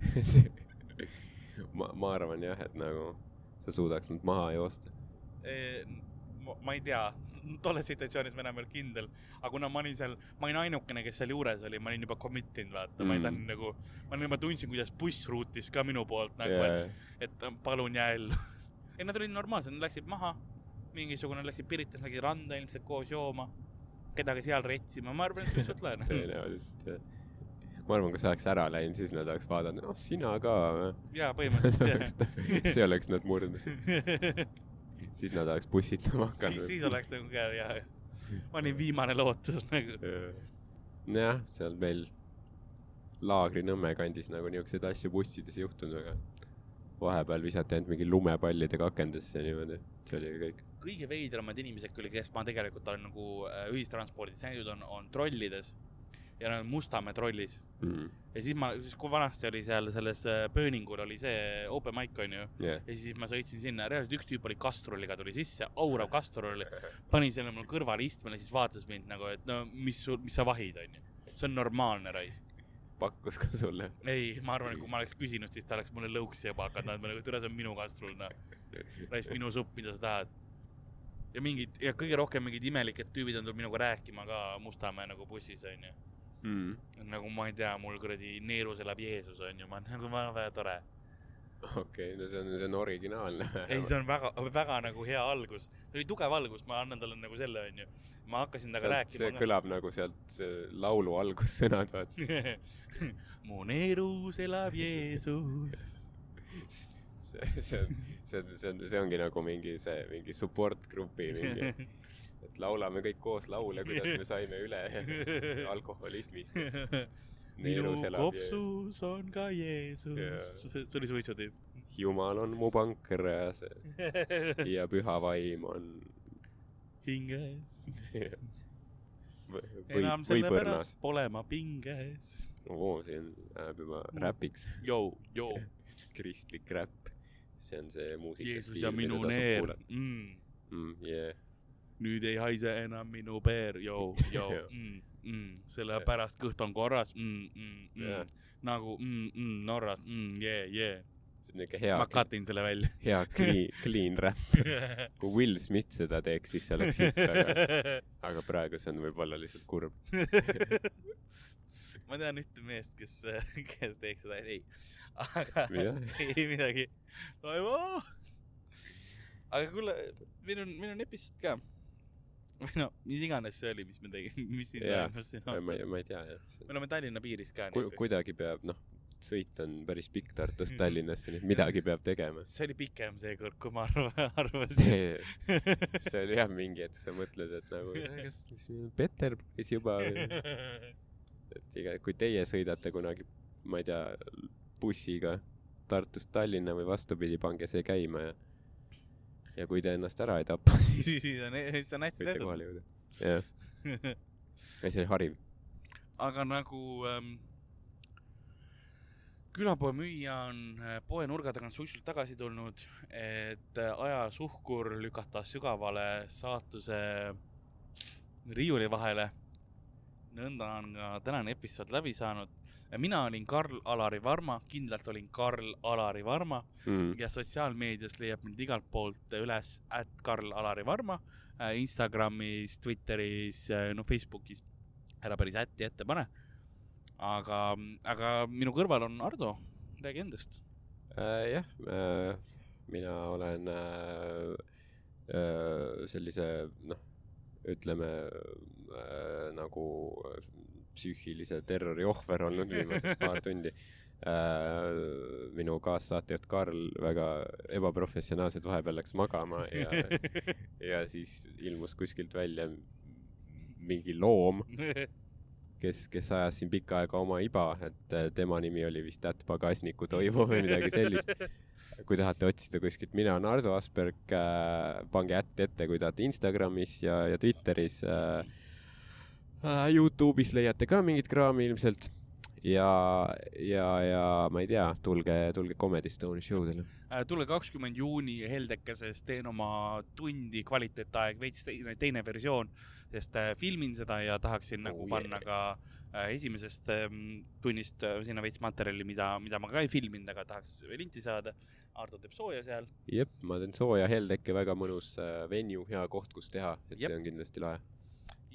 ma, ma arvan jah, et nagu sa suudaks nad maha joosta. ma, ma ei tea, tolles situatsioonis ma enam ei olnud kindel, aga kuna ma olin seal, ma olin ainukene, kes seal juures oli, ma olin juba commit inud, vaata mm., ma ei Mm. tahtnud nagu, ma nagu tundsin, kuidas buss ruutis ka minu poolt nagu yeah., et, et palun jää ellu. ei, nad olid normaalsed, nad läksid maha, mingisugune läksid Piritas, läksid randa ilmselt koos jooma, kedagi seal retsima, ma arvan, et see oli suht lahe. tõenäoliselt jah. ma arvan, kui sa oleks ära läinud, siis nad oleks vaadanud, noh, sina ka jaa, põhimõtteliselt see oleks nad murdnud. Siis nad oleks bussitama siis, hakanud. siis oleks nagu ka jah, ma olin viimane lootus nagu. jah, seal meil Laagri-Nõmme kandis nagu niisuguseid asju bussides juhtunud, aga vahepeal visati ainult mingi lumepallidega akendesse niimoodi, see oli kõik. kõige veidramad inimesed küll, kes ma tegelikult olen nagu äh, ühistranspordis näinud, on, on trollides ja nad on Mustamäe trollis Mm. ja siis ma, siis kui vanasti oli seal selles äh, Pööningul oli see open mic onju jah, ja siis ma sõitsin sinna, reaalselt üks tüüp oli kastrulliga tuli sisse, aurav kastrul, pani selle mul kõrvale istmele, siis vaatas mind nagu, et no mis sul, mis sa vahid onju. see on normaalne raisk. pakkus ka sulle. ei, ma arvan, et kui ma oleks küsinud, siis ta oleks mulle lõuksi juba hakanud andma, nagu türa, see on minu kastrul, noh. raisk minu supp, mida sa tahad. ja mingid, ja kõige rohkem mingid imelikud tüübid on tulnud minuga rääkima ka Mustamäe nagu bussis, onju. Mm. nagu ma ei tea, mul kuradi neerus elab Jeesus, onju, ma nagu väga, väga tore. okei, no see on, see on originaalne. ei, see on väga, väga nagu hea algus. see oli tugev algus, ma annan talle nagu selle, onju. ma hakkasin temaga see rääkima. kõlab nagu sealt see laulu algussõnad, vaata. mu neerus elab Jeesus. see, see on, see on, see on, see ongi nagu mingi see, mingi support grupi mingi, et laulame kõik koos laule, kuidas me saime üle alkoholismist. minu kopsus on ka Jeesus see oli suitsutüüp. jumal on mu panker ja see ja püha vaim on hinges. või, enam või põrnas pole ma pinges. oo, on, läheb juba räpiks. Jou, jou, kristlik räpp. See on see muusika. Jeesus ja minu neer. Mm. mm,. Yeah. nüüd ei haise enam minu peer, jou Jah., mm, mm, sellepärast kõht on korras mm,, mm, mm, Jah. nagu mm, mm, Norras mm,, jee, jee. see on niuke hea ma, cut in selle välja. hea clean, clean räpp. kui Will Smith seda teeks, siis see oleks hitt, aga, aga praegu see on võib-olla lihtsalt kurb. ma tean ühte meest, kes, kes teeks seda, ei, aga Mida? ei midagi. aga kuule, meil on, meil on episood ka. või no, mis iganes see oli, mis me tegime, mis siin toimus ma ei, ma ei tea jah. me oleme Tallinna piiris ka. Ku, kuidagi peab, noh, sõit on päris pikk Tartust Mhm. Tallinnasse, nii et midagi peab tegema. see oli pikem seekord, kui ma arva- arvasin. see oli jah mingi hetk, sa mõtled, et nagu, kas Peterburis juba või, et iga, kui teie sõidate kunagi, ma ei tea, bussiga Tartust Tallinna või vastupidi, pange see käima ja ja kui te ennast ära ei tapa, siis siis on, siis on hästi tehtud. kohale jõuda. jah, ei see oli hariv. aga nagu ähm, külapoe müüja on äh, poe nurga tagant suitsult tagasi tulnud, et äh, ajasuhkur lükata sügavale saatuse riiuli vahele. Nõnda on ka tänane episood läbi saanud. mina olin Karl-Alari Varma, kindlalt olin Karl-Alari Varma mm.. ja sotsiaalmeedias leiab mind igalt poolt üles at Karl-Alari Varma, Instagramis, Twitteris, no Facebookis ära päris ätti ette pane. aga, aga minu kõrval on Ardo, räägi endast. Äh, jah äh,, mina olen äh, äh, sellise noh, ütleme äh, nagu psüühilise terrori ohver olnud viimased paar tundi äh,. minu kaassaatejuht Karl väga ebaprofessionaalselt vahepeal läks magama ja, ja siis ilmus kuskilt välja mingi loom, kes, kes ajas siin pikka aega oma iba, et äh, tema nimi oli vist Att Pagasniku Toivo või midagi sellist. kui tahate otsida kuskilt, mina olen Ardo Asperg äh,, pange ätt ette, kui tahate Instagramis ja, ja Twitteris äh,. Äh, Youtube'is leiate ka mingit kraami ilmselt ja, ja, ja ma ei tea, tulge, tulge Comedy Stone'i show dele. Äh, tule kakskümmend juuni Heldekeses, teen oma tundi kvaliteetaeg, veits teine, teine versioon, sest äh, filmin seda ja tahaksin nagu Oh panna yeah. ka äh, esimesest ähm, tunnist sinna veits materjali, mida, mida ma ka ei filminud, aga tahaks linti saada. Ardo teeb sooja seal. jep, ma teen sooja Heldekke, väga mõnus venue, hea koht, kus teha, et Jep. see on kindlasti lahe.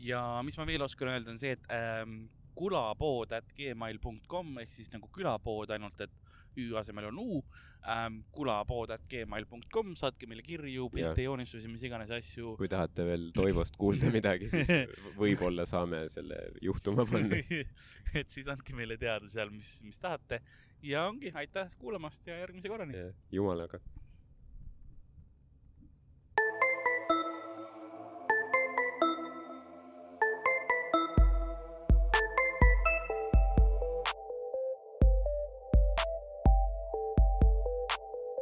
ja mis ma veel oskan öelda, on see, et ähm, kulapood at gmail.com ehk siis nagu külapood, ainult et Ü asemel on U ähm,. kulapood at gmail.com, saatke meile kirju, pilte, joonistusi, mis iganes asju. kui tahate veel Toivost kuulda midagi, siis võib-olla saame selle juhtuma panna. et siis andke meile teada seal, mis, mis tahate ja ongi, aitäh kuulamast ja järgmise korrani. jumalaga.